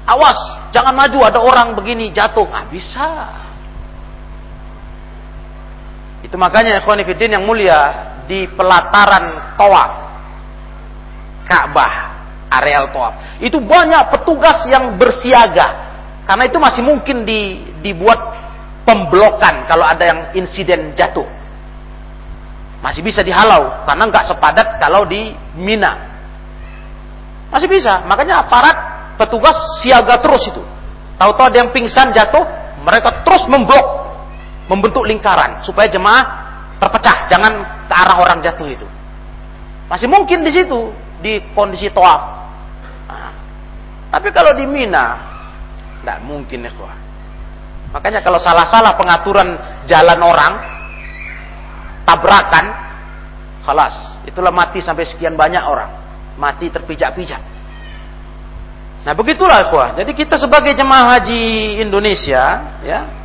A: Awas, jangan maju ada orang begini jatuh. Ah, bisa. Itu makanya ikhwan yang mulia di pelataran tawaf Ka'bah, areal tawaf. Itu banyak petugas yang bersiaga. Karena itu masih mungkin di, dibuat pemblokan kalau ada yang insiden jatuh. Masih bisa dihalau karena nggak sepadat kalau di Mina. Masih bisa. Makanya aparat petugas siaga terus itu. Tahu-tahu ada yang pingsan jatuh, mereka terus memblok membentuk lingkaran supaya jemaah terpecah, jangan ke arah orang jatuh itu. Masih mungkin di situ di kondisi toaf. Nah, tapi kalau di Mina, tidak mungkin ya Makanya kalau salah-salah pengaturan jalan orang, tabrakan, halas, itulah mati sampai sekian banyak orang, mati terpijak-pijak. Nah begitulah kuah. Jadi kita sebagai jemaah haji Indonesia, ya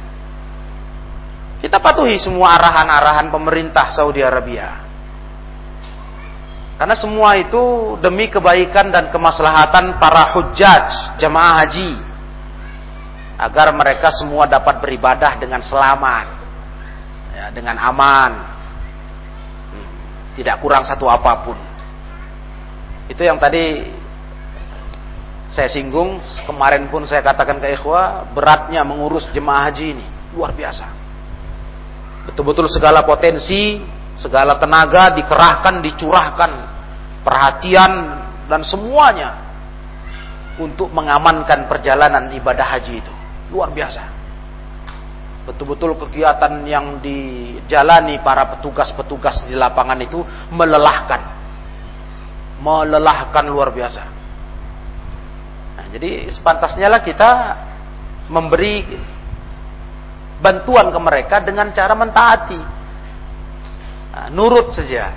A: kita patuhi semua arahan-arahan pemerintah Saudi Arabia. Karena semua itu demi kebaikan dan kemaslahatan para hujjaj, jemaah haji. Agar mereka semua dapat beribadah dengan selamat. Ya, dengan aman. Hmm, tidak kurang satu apa pun. Itu yang tadi saya singgung, kemarin pun saya katakan ke ikhwah, beratnya mengurus jemaah haji ini. Luar biasa. Betul-betul segala potensi, segala tenaga dikerahkan, dicurahkan, perhatian dan semuanya untuk mengamankan perjalanan ibadah haji itu. Luar biasa. Betul-betul kegiatan yang dijalani para petugas-petugas di lapangan itu melelahkan. Melelahkan luar biasa. Nah, jadi sepantasnya lah kita memberi bantuan ke mereka dengan cara mentaati. Nah, nurut saja.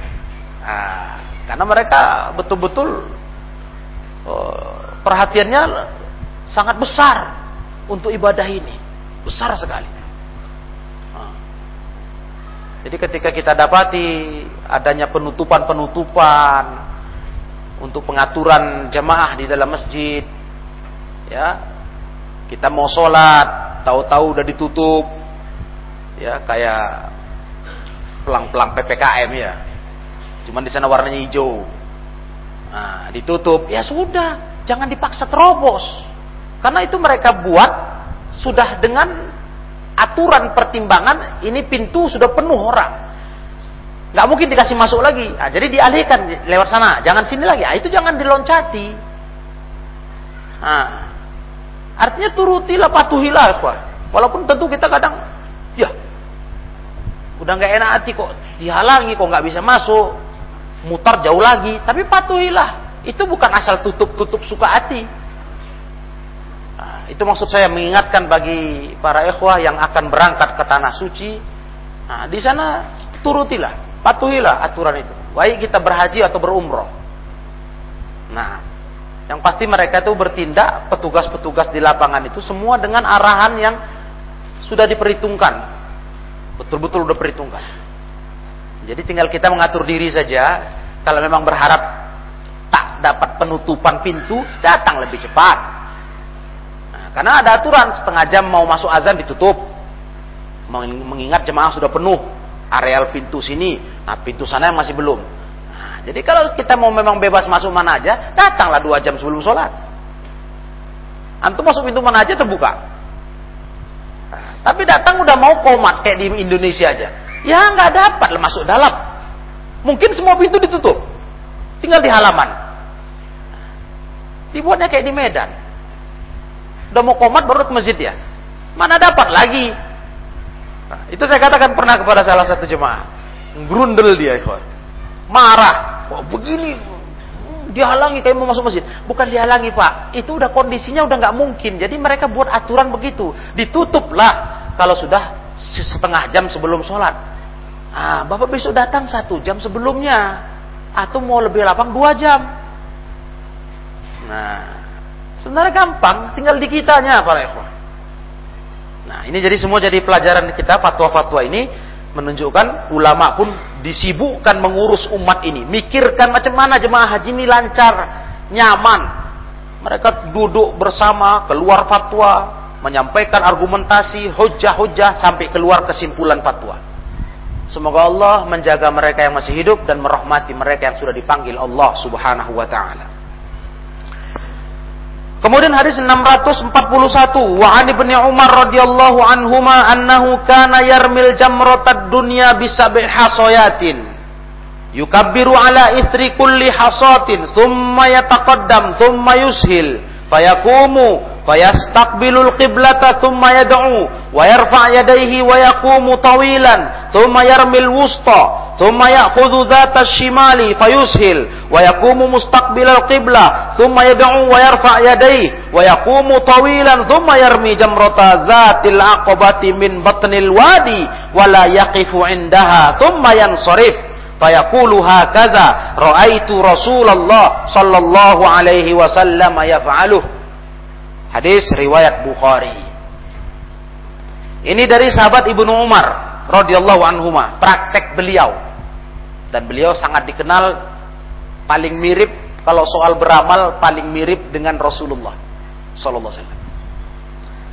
A: Nah, karena mereka betul-betul uh, perhatiannya sangat besar untuk ibadah ini. Besar sekali. Nah, jadi ketika kita dapati adanya penutupan-penutupan untuk pengaturan jemaah di dalam masjid, ya kita mau sholat tahu-tahu udah ditutup. Ya kayak pelang-pelang PPKM ya. Cuman di sana warnanya hijau. Nah ditutup. Ya sudah jangan dipaksa terobos. Karena itu mereka buat sudah dengan aturan pertimbangan ini pintu sudah penuh orang. Nggak mungkin dikasih masuk lagi. Nah, jadi dialihkan lewat sana. Jangan sini lagi. Nah, itu jangan diloncati. Nah, Artinya turutilah, patuhilah, ikhwah. Walaupun tentu kita kadang, ya, udah nggak enak hati kok dihalangi, kok nggak bisa masuk, mutar jauh lagi. Tapi patuhilah. Itu bukan asal tutup-tutup suka hati. Nah, itu maksud saya mengingatkan bagi para ikhwah yang akan berangkat ke tanah suci. Nah, di sana turutilah, patuhilah aturan itu. Baik kita berhaji atau berumroh. Nah, yang pasti mereka itu bertindak, petugas-petugas di lapangan itu semua dengan arahan yang sudah diperhitungkan. Betul-betul udah perhitungkan. Jadi tinggal kita mengatur diri saja. Kalau memang berharap tak dapat penutupan pintu, datang lebih cepat. Nah, karena ada aturan setengah jam mau masuk azan ditutup. Mengingat jemaah sudah penuh areal pintu sini, nah pintu sana yang masih belum. Jadi kalau kita mau memang bebas masuk mana aja, datanglah dua jam sebelum sholat. Antum masuk pintu mana aja terbuka. Tapi datang udah mau komat kayak di Indonesia aja. Ya nggak dapat lah masuk dalam. Mungkin semua pintu ditutup. Tinggal di halaman. Dibuatnya kayak di Medan. Udah mau komat baru ke masjid ya. Mana dapat lagi. Nah, itu saya katakan pernah kepada salah satu jemaah. Grundel dia, ikhwan. Marah. Wah, begini. Dihalangi kayak mau masuk masjid. Bukan dihalangi, Pak. Itu udah kondisinya udah nggak mungkin. Jadi mereka buat aturan begitu. Ditutuplah kalau sudah setengah jam sebelum sholat. Ah, Bapak besok datang satu jam sebelumnya. Atau mau lebih lapang dua jam. Nah, sebenarnya gampang. Tinggal di kitanya para ikhwan. Nah, ini jadi semua jadi pelajaran kita fatwa-fatwa ini menunjukkan ulama pun disibukkan mengurus umat ini, mikirkan macam mana jemaah haji ini lancar, nyaman. Mereka duduk bersama, keluar fatwa, menyampaikan argumentasi, hujah-hujah sampai keluar kesimpulan fatwa. Semoga Allah menjaga mereka yang masih hidup dan merahmati mereka yang sudah dipanggil Allah Subhanahu wa taala. Kemudian hadis 641 wa an ibni Umar radhiyallahu anhuma annahu kana yarmil jamratad dunya bisab'i hasayatin. Yukabbiru ala ithri kulli hasatin thumma yataqaddam thumma yushil. Fayaqumu thumma yad'u wa yarfa' yadayhi wa yaqumu tawilan thumma yarmil wusta ثم يأخذ ذات الشمال فيسهل ويقوم مستقبل القبلة ثم يدعو ويرفع يديه ويقوم طويلا ثم يرمي جمرة ذات العقبة من بطن الوادي ولا يقف عندها ثم ينصرف. فيقول هكذا رأيت رسول الله صلى الله عليه وسلم يفعله. Hadis riwayat Bukhari ini dari sahabat Ibnu Umar radhiyallahu anhuma praktek beliau dan beliau sangat dikenal paling mirip kalau soal beramal paling mirip dengan Rasulullah sallallahu alaihi wasallam.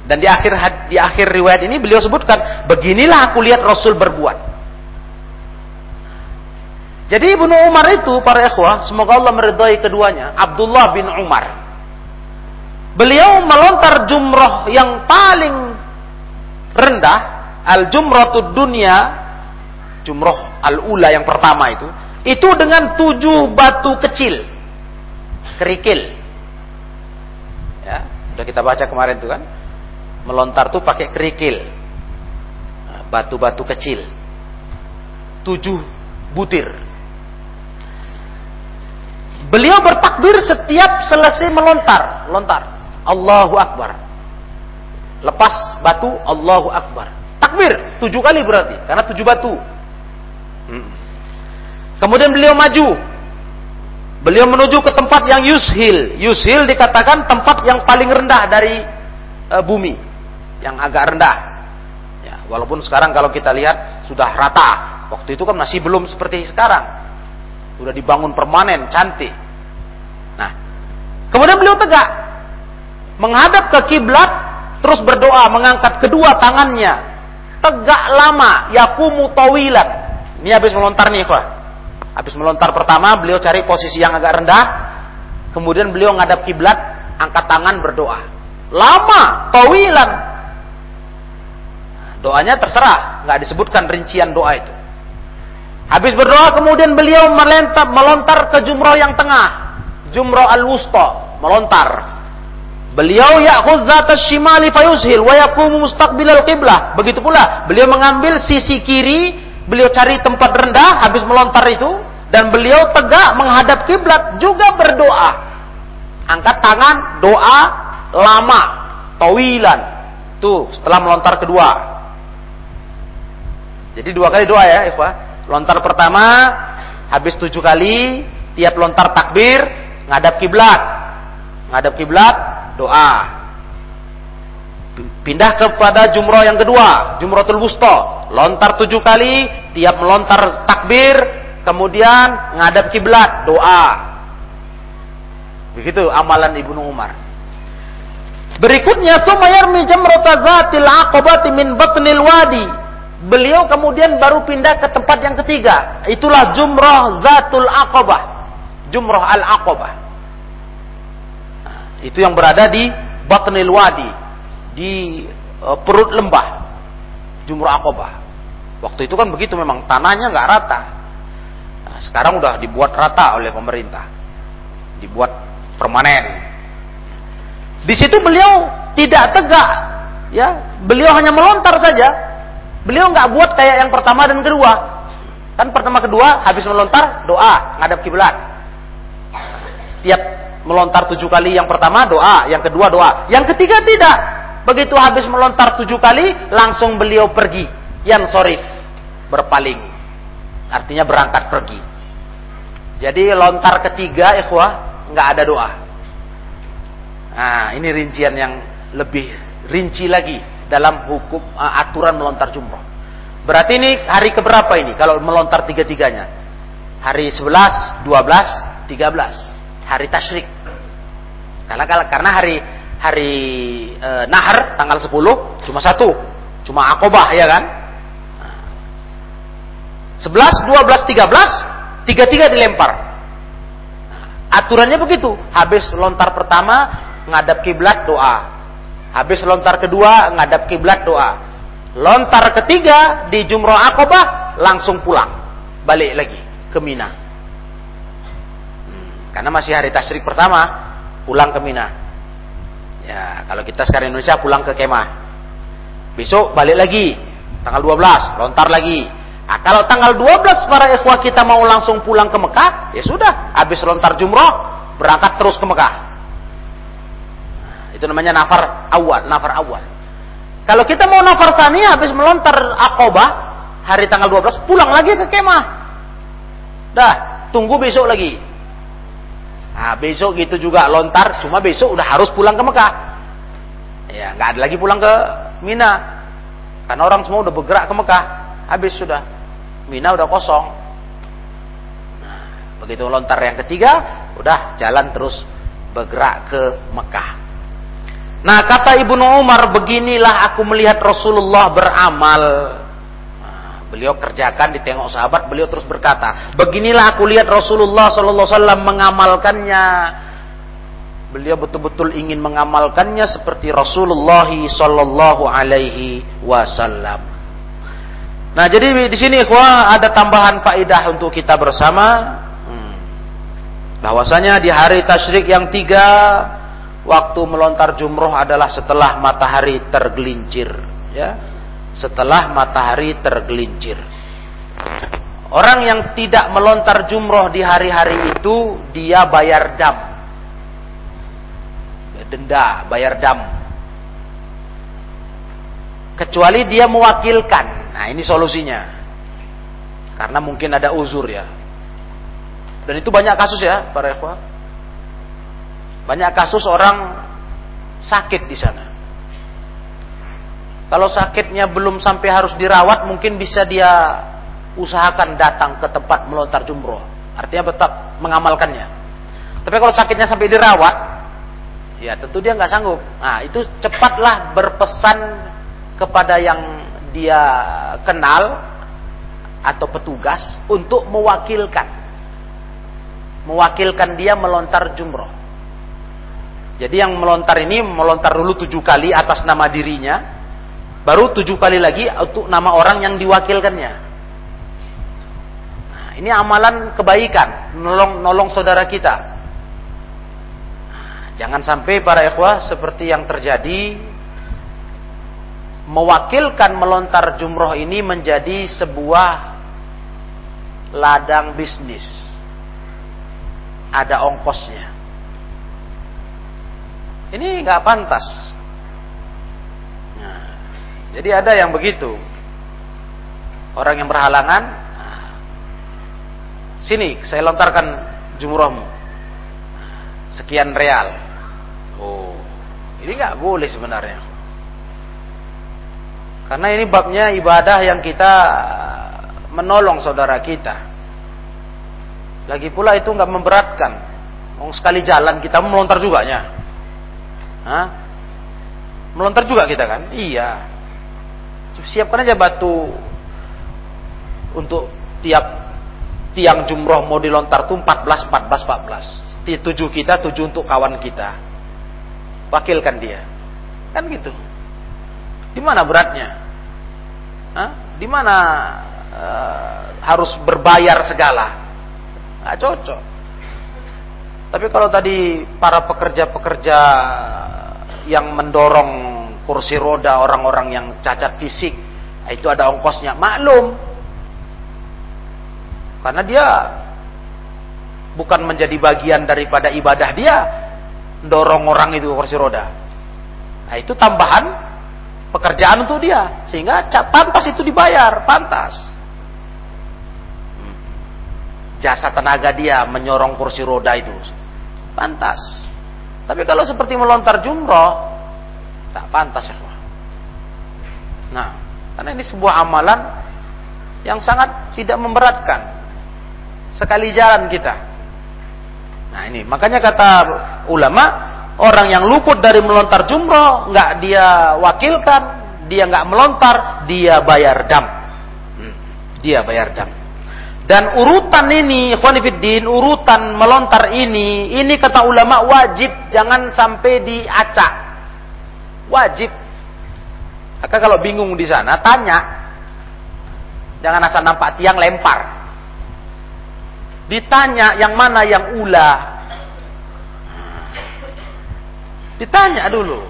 A: Dan di akhir di akhir riwayat ini beliau sebutkan, beginilah aku lihat Rasul berbuat. Jadi Ibnu Umar itu para ikhwah, semoga Allah meridhai keduanya, Abdullah bin Umar. Beliau melontar jumroh yang paling rendah, al-jumratud dunia jumroh al-ula yang pertama itu, itu dengan tujuh batu kecil, kerikil. Ya, udah kita baca kemarin tuh kan, melontar tuh pakai kerikil, nah, batu-batu kecil, tujuh butir. Beliau bertakbir setiap selesai melontar, lontar. Allahu Akbar. Lepas batu, Allahu Akbar. Takbir, tujuh kali berarti, karena tujuh batu. Hmm. Kemudian beliau maju. Beliau menuju ke tempat yang yushil. Yushil dikatakan tempat yang paling rendah dari e, bumi, yang agak rendah. Ya, walaupun sekarang kalau kita lihat sudah rata. Waktu itu kan masih belum seperti sekarang. Sudah dibangun permanen, cantik. Nah, kemudian beliau tegak menghadap ke kiblat, terus berdoa mengangkat kedua tangannya. Tegak lama, yakumu tawilan ini habis melontar nih, Pak. Habis melontar pertama, beliau cari posisi yang agak rendah. Kemudian beliau ngadap kiblat, angkat tangan berdoa. Lama, tawilan. Doanya terserah, nggak disebutkan rincian doa itu. Habis berdoa kemudian beliau melontar, melontar ke jumroh yang tengah. Jumroh al-wusta, melontar. Beliau ya'khudz zatas shimali fayushil wa yaqumu mustaqbilal qiblah. Begitu pula beliau mengambil sisi kiri Beliau cari tempat rendah habis melontar itu dan beliau tegak menghadap kiblat juga berdoa. Angkat tangan, doa lama, tawilan. Tuh, setelah melontar kedua. Jadi dua kali doa ya, Ikhwah. Lontar pertama habis tujuh kali, tiap lontar takbir ngadap kiblat. Ngadap kiblat, doa. Pindah kepada jumroh yang kedua, jumrohul wusta, lontar tujuh kali, tiap melontar takbir, kemudian ngadap kiblat, doa. Begitu amalan Ibnu Umar. Berikutnya sumayarmi jamrata zatil aqabati min batnil wadi. Beliau kemudian baru pindah ke tempat yang ketiga. Itulah jumrah zatul aqabah. Jumrah al-aqabah. Itu yang berada di batnil wadi. Di uh, perut lembah. Jumrah aqabah. Waktu itu kan begitu memang tanahnya nggak rata. Nah, sekarang udah dibuat rata oleh pemerintah. Dibuat permanen di situ beliau tidak tegak, ya. Beliau hanya melontar saja. Beliau nggak buat kayak yang pertama dan kedua. Kan pertama kedua habis melontar doa ngadap kiblat. Tiap melontar tujuh kali yang pertama doa, yang kedua doa, yang ketiga tidak. Begitu habis melontar tujuh kali langsung beliau pergi. Yang sorif berpaling, artinya berangkat pergi. Jadi lontar ketiga ikhwah nggak ada doa. Nah, ini rincian yang lebih rinci lagi dalam hukum uh, aturan melontar jumroh. Berarti ini hari keberapa ini kalau melontar tiga-tiganya? Hari 11, 12, 13. Hari tasyrik. Karena karena hari hari e, nahar tanggal 10 cuma satu, cuma akobah ya kan? 11, 12, 13, tiga-tiga dilempar. Aturannya begitu. Habis lontar pertama, ngadap kiblat doa. Habis lontar kedua ngadap kiblat doa. Lontar ketiga di Jumroh Aqabah langsung pulang. Balik lagi ke Mina. Hmm, karena masih hari tasyrik pertama pulang ke Mina. Ya, kalau kita sekarang Indonesia pulang ke kemah. Besok balik lagi tanggal 12 lontar lagi. Nah, kalau tanggal 12 para ikhwah kita mau langsung pulang ke Mekah, ya sudah, habis lontar jumroh, berangkat terus ke Mekah. Itu namanya nafar awal, nafar awal. Kalau kita mau nafar tani habis melontar akobah hari tanggal 12 pulang lagi ke kemah. Dah, tunggu besok lagi. Nah, besok gitu juga lontar, cuma besok udah harus pulang ke Mekah. Ya, nggak ada lagi pulang ke Mina. Karena orang semua udah bergerak ke Mekah. Habis sudah. Mina udah kosong. Nah, begitu lontar yang ketiga, udah jalan terus bergerak ke Mekah. Nah kata Ibnu Umar beginilah aku melihat Rasulullah beramal. Beliau kerjakan ditengok sahabat, beliau terus berkata, beginilah aku lihat Rasulullah Wasallam mengamalkannya. Beliau betul-betul ingin mengamalkannya seperti Rasulullah Sallallahu Alaihi Wasallam. Nah jadi di sini ikhwah ada tambahan faidah untuk kita bersama. Hmm. Bahwasanya di hari tasyrik yang tiga waktu melontar jumroh adalah setelah matahari tergelincir ya setelah matahari tergelincir. Orang yang tidak melontar jumroh di hari-hari itu dia bayar dam. Denda bayar dam. Kecuali dia mewakilkan. Nah ini solusinya. Karena mungkin ada uzur ya. Dan itu banyak kasus ya para ikhwah. Banyak kasus orang sakit di sana. Kalau sakitnya belum sampai harus dirawat, mungkin bisa dia usahakan datang ke tempat melontar jumroh. Artinya tetap mengamalkannya. Tapi kalau sakitnya sampai dirawat, ya tentu dia nggak sanggup. Nah itu cepatlah berpesan kepada yang dia kenal atau petugas untuk mewakilkan, mewakilkan dia melontar jumroh. Jadi yang melontar ini melontar dulu tujuh kali atas nama dirinya, baru tujuh kali lagi untuk nama orang yang diwakilkannya. Nah, ini amalan kebaikan, nolong nolong saudara kita. Nah, jangan sampai para ikhwah seperti yang terjadi mewakilkan melontar jumroh ini menjadi sebuah ladang bisnis. Ada ongkosnya. Ini nggak pantas. Jadi ada yang begitu. Orang yang berhalangan, nah, sini saya lontarkan jumrohmu. Sekian real. Oh, ini nggak boleh sebenarnya. Karena ini babnya ibadah yang kita menolong saudara kita. Lagi pula itu nggak memberatkan. Mau sekali jalan kita melontar juga. Hah? Melontar juga kita kan? Iya. Siapkan aja batu untuk tiap tiang jumroh mau dilontar tuh 14 14 14. Tujuh kita, tujuh untuk kawan kita. Wakilkan dia. Kan gitu. Di mana beratnya? Di mana uh, harus berbayar segala? Nggak cocok. Tapi kalau tadi para pekerja-pekerja yang mendorong kursi roda orang-orang yang cacat fisik, itu ada ongkosnya, maklum karena dia bukan menjadi bagian daripada ibadah dia dorong orang itu kursi roda. Nah, itu tambahan pekerjaan untuk dia sehingga pantas itu dibayar, pantas. Jasa tenaga dia menyorong kursi roda itu pantas. Tapi kalau seperti melontar jumroh tak pantas ya. Nah, karena ini sebuah amalan yang sangat tidak memberatkan sekali jalan kita. Nah ini makanya kata ulama orang yang luput dari melontar jumroh nggak dia wakilkan, dia nggak melontar, dia bayar dam. Hmm, dia bayar dam. Dan urutan ini, khonifiddin, urutan melontar ini, ini kata ulama wajib, jangan sampai diacak. Wajib. Maka kalau bingung di sana, tanya. Jangan asal nampak tiang lempar. Ditanya yang mana yang ula. Ditanya dulu.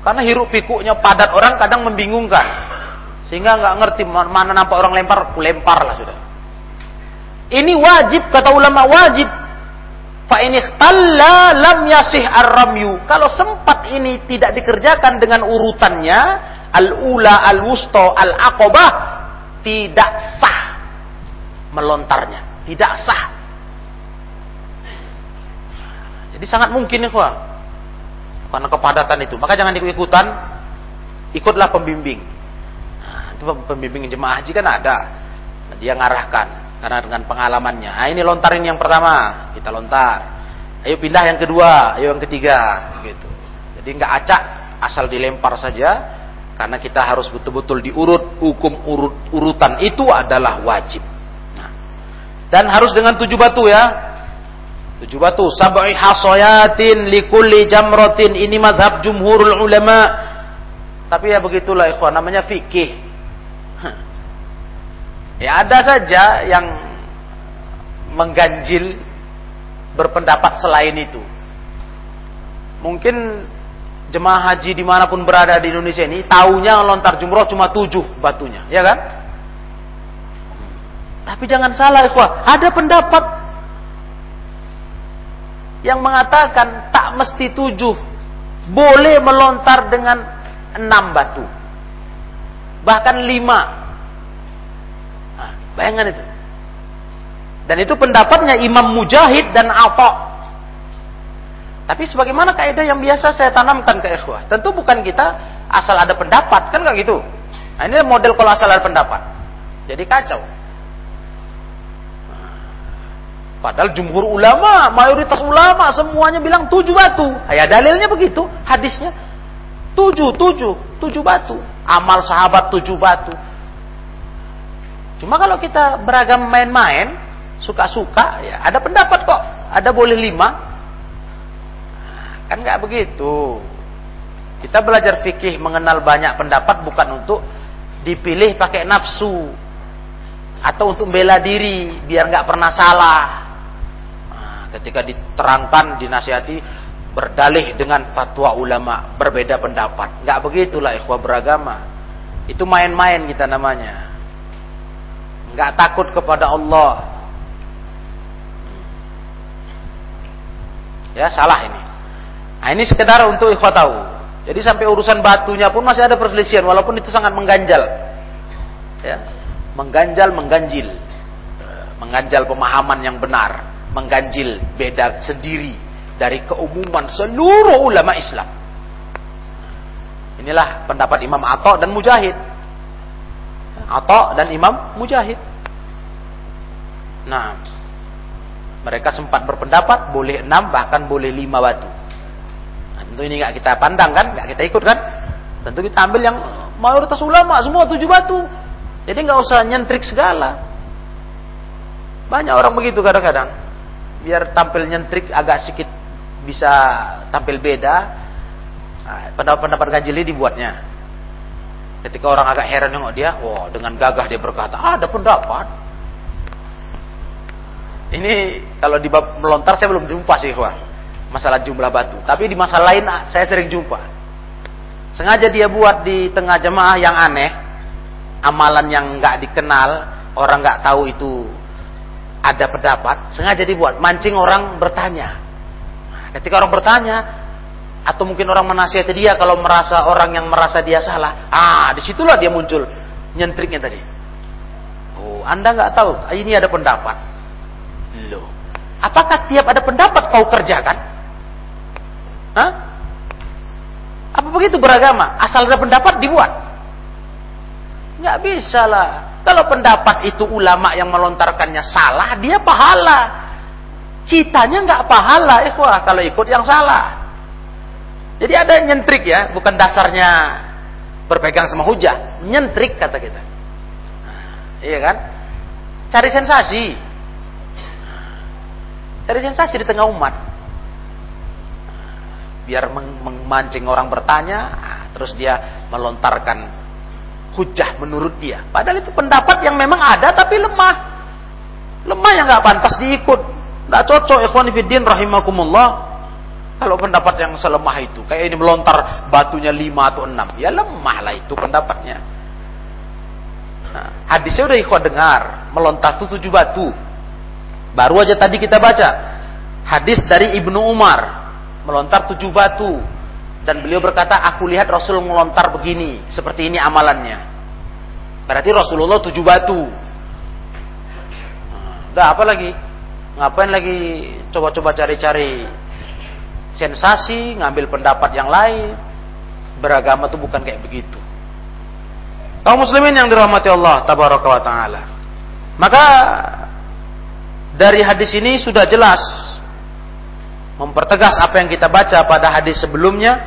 A: Karena hiruk pikuknya padat orang kadang membingungkan. Sehingga nggak ngerti mana nampak orang lempar, lempar lah sudah. Ini wajib kata ulama wajib. Fa ini talla lam yasih ar-ramyu. Kalau sempat ini tidak dikerjakan dengan urutannya, al-ula, al-wusto, al-aqobah, tidak sah melontarnya tidak sah. Jadi sangat mungkin ya, karena kepadatan itu. Maka jangan ikut-ikutan, ikutlah pembimbing. Nah, itu pembimbing jemaah haji kan ada, dia ngarahkan karena dengan pengalamannya. Nah, ini lontarin yang pertama, kita lontar. Ayo pindah yang kedua, ayo yang ketiga, gitu. Jadi nggak acak, asal dilempar saja, karena kita harus betul-betul diurut hukum urut urutan itu adalah wajib. Dan harus dengan tujuh batu ya. Tujuh batu. Sab'i hasoyatin likulli jamrotin. Ini madhab jumhurul ulama. Tapi ya begitulah ikhwan. Namanya fikih. Ya ada saja yang mengganjil berpendapat selain itu. Mungkin jemaah haji di mana pun berada di Indonesia ini, tahunya lontar jumroh cuma tujuh batunya, ya kan? Tapi jangan salah ikhwah, ada pendapat yang mengatakan tak mesti tujuh, boleh melontar dengan enam batu, bahkan lima. Bayangan itu. Dan itu pendapatnya Imam Mujahid dan Atta. Tapi sebagaimana kaidah yang biasa saya tanamkan ke ikhwah, tentu bukan kita asal ada pendapat, kan nggak gitu. Nah, ini model kalau asal ada pendapat. Jadi kacau. Padahal jumhur ulama, mayoritas ulama semuanya bilang tujuh batu. Ya dalilnya begitu, hadisnya. Tujuh, tujuh, tujuh batu. Amal sahabat tujuh batu. Cuma kalau kita beragam main-main, suka-suka, ya ada pendapat kok. Ada boleh lima. Kan nggak begitu. Kita belajar fikih mengenal banyak pendapat bukan untuk dipilih pakai nafsu atau untuk bela diri biar nggak pernah salah ketika diterangkan dinasihati berdalih dengan fatwa ulama berbeda pendapat nggak begitulah ikhwah beragama itu main-main kita namanya nggak takut kepada Allah. Ya salah ini. Nah ini sekedar untuk ikhwah tahu. Jadi sampai urusan batunya pun masih ada perselisihan walaupun itu sangat mengganjal. Ya mengganjal mengganjil. Mengganjal pemahaman yang benar mengganjil beda sendiri dari keumuman seluruh ulama Islam. Inilah pendapat Imam Atta dan Mujahid. Atau dan Imam Mujahid. Nah, mereka sempat berpendapat boleh enam bahkan boleh lima batu. Nah, tentu ini nggak kita pandang kan, nggak kita ikut kan. Tentu kita ambil yang mayoritas ulama semua tujuh batu. Jadi nggak usah nyentrik segala. Banyak orang begitu kadang-kadang. Biar tampil nyentrik agak sedikit bisa tampil beda. Nah, pendapat-pendapat ganjil ini dibuatnya. Ketika orang agak heran nengok dia, wah dengan gagah dia berkata, ah, ada pendapat. Ini kalau di bab melontar saya belum jumpa sih, wah. Masalah jumlah batu. Tapi di masalah lain ah, saya sering jumpa. Sengaja dia buat di tengah jemaah yang aneh, amalan yang nggak dikenal, orang nggak tahu itu ada pendapat, sengaja dibuat mancing orang bertanya. Ketika orang bertanya, atau mungkin orang menasihati dia kalau merasa orang yang merasa dia salah, ah di situlah dia muncul nyentriknya tadi. Oh, anda nggak tahu, ini ada pendapat. Loh, apakah tiap ada pendapat kau kerjakan? Hah? Apa begitu beragama? Asal ada pendapat dibuat. Nggak bisa lah. Kalau pendapat itu ulama yang melontarkannya salah, dia pahala. Kitanya nggak pahala, ikhwah, kalau ikut yang salah. Jadi ada nyentrik ya, bukan dasarnya berpegang sama hujah. Nyentrik kata kita. Iya kan? Cari sensasi. Cari sensasi di tengah umat. Biar memancing orang bertanya, terus dia melontarkan hujah menurut dia. Padahal itu pendapat yang memang ada tapi lemah. Lemah yang nggak pantas diikut. Nggak cocok ikhwan fiddin rahimakumullah. Kalau pendapat yang selemah itu, kayak ini melontar batunya lima atau enam, ya lemah lah itu pendapatnya. Nah, hadisnya udah ikhwan dengar, melontar itu tujuh batu. Baru aja tadi kita baca hadis dari Ibnu Umar melontar tujuh batu dan beliau berkata aku lihat Rasul melontar begini seperti ini amalannya. Berarti Rasulullah tujuh batu. Dah apa lagi? Ngapain lagi coba-coba cari-cari sensasi, ngambil pendapat yang lain? Beragama itu bukan kayak begitu. Kaum muslimin yang dirahmati Allah tabaraka wa taala. Maka dari hadis ini sudah jelas mempertegas apa yang kita baca pada hadis sebelumnya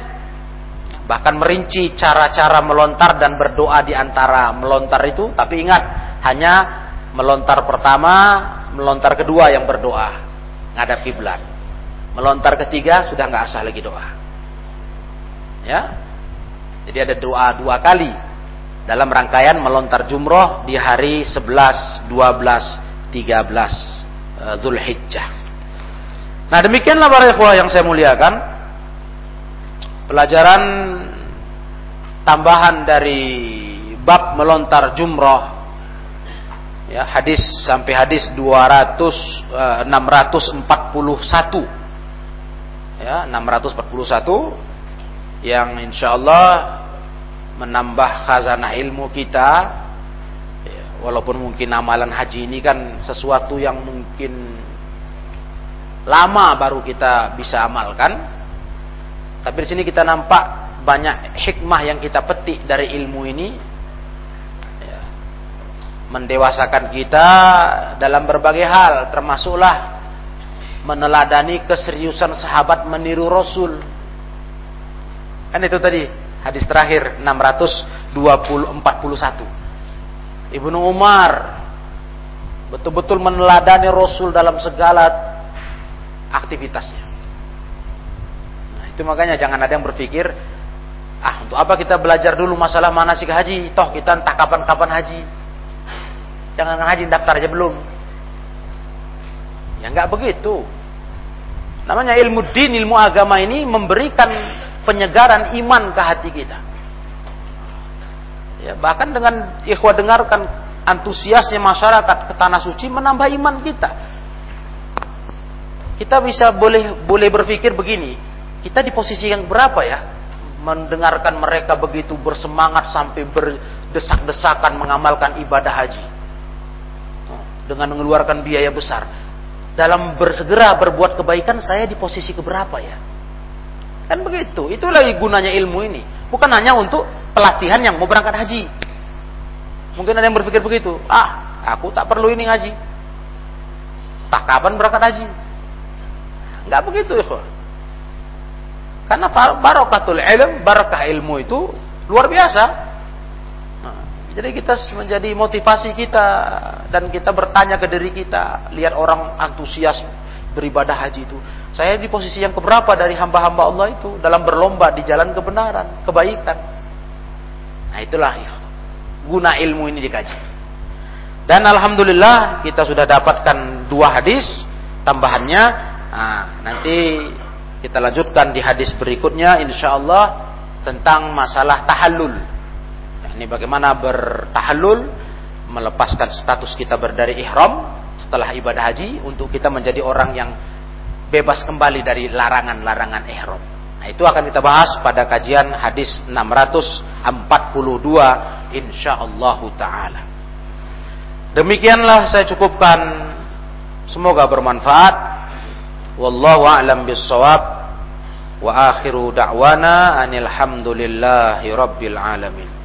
A: bahkan merinci cara-cara melontar dan berdoa di antara melontar itu tapi ingat hanya melontar pertama melontar kedua yang berdoa ngadap kiblat melontar ketiga sudah nggak asal lagi doa. Ya? Jadi ada doa dua kali. Dalam rangkaian melontar jumroh di hari 11, 12, 13 Eh, Zulhijjah. Nah demikianlah para ikhwah yang saya muliakan. Pelajaran tambahan dari bab melontar jumroh. Ya hadis sampai hadis 200 eh, 641 ya 641 yang insyaallah menambah khazanah ilmu kita Walaupun mungkin amalan haji ini kan sesuatu yang mungkin lama baru kita bisa amalkan. Tapi di sini kita nampak banyak hikmah yang kita petik dari ilmu ini. Ya. Mendewasakan kita dalam berbagai hal, termasuklah meneladani keseriusan sahabat meniru Rasul. Kan itu tadi hadis terakhir 641. Ibnu Umar betul-betul meneladani Rasul dalam segala aktivitasnya. Nah, itu makanya jangan ada yang berpikir, ah untuk apa kita belajar dulu masalah manasik haji, toh kita entah kapan-kapan haji. Jangan haji daftar aja belum. Ya nggak begitu. Namanya ilmu din, ilmu agama ini memberikan penyegaran iman ke hati kita. Ya, bahkan dengan ikhwah dengarkan antusiasnya masyarakat ke tanah suci menambah iman kita. Kita bisa boleh boleh berpikir begini, kita di posisi yang berapa ya? Mendengarkan mereka begitu bersemangat sampai berdesak-desakan mengamalkan ibadah haji. Dengan mengeluarkan biaya besar. Dalam bersegera berbuat kebaikan saya di posisi keberapa ya? Kan begitu. Itulah gunanya ilmu ini. Bukan hanya untuk pelatihan yang mau berangkat haji. Mungkin ada yang berpikir begitu. Ah, aku tak perlu ini ngaji. Tak kapan berangkat haji? Enggak begitu, ya. Karena barokatul ilm, barakah ilmu itu luar biasa. Jadi kita menjadi motivasi kita dan kita bertanya ke diri kita, lihat orang antusias beribadah haji itu. Saya di posisi yang keberapa dari hamba-hamba Allah itu dalam berlomba di jalan kebenaran, kebaikan. Nah itulah guna ilmu ini dikaji. Dan alhamdulillah kita sudah dapatkan dua hadis tambahannya. Nah, nanti kita lanjutkan di hadis berikutnya insyaallah tentang masalah tahallul. Ini bagaimana bertahallul melepaskan status kita berdari ihram setelah ibadah haji untuk kita menjadi orang yang bebas kembali dari larangan-larangan ihram. Nah, itu akan kita bahas pada kajian hadis 642 insyaallah taala. Demikianlah saya cukupkan. Semoga bermanfaat. Wallahu a'lam bissawab. Wa akhiru da'wana anil hamdulillahi rabbil alamin.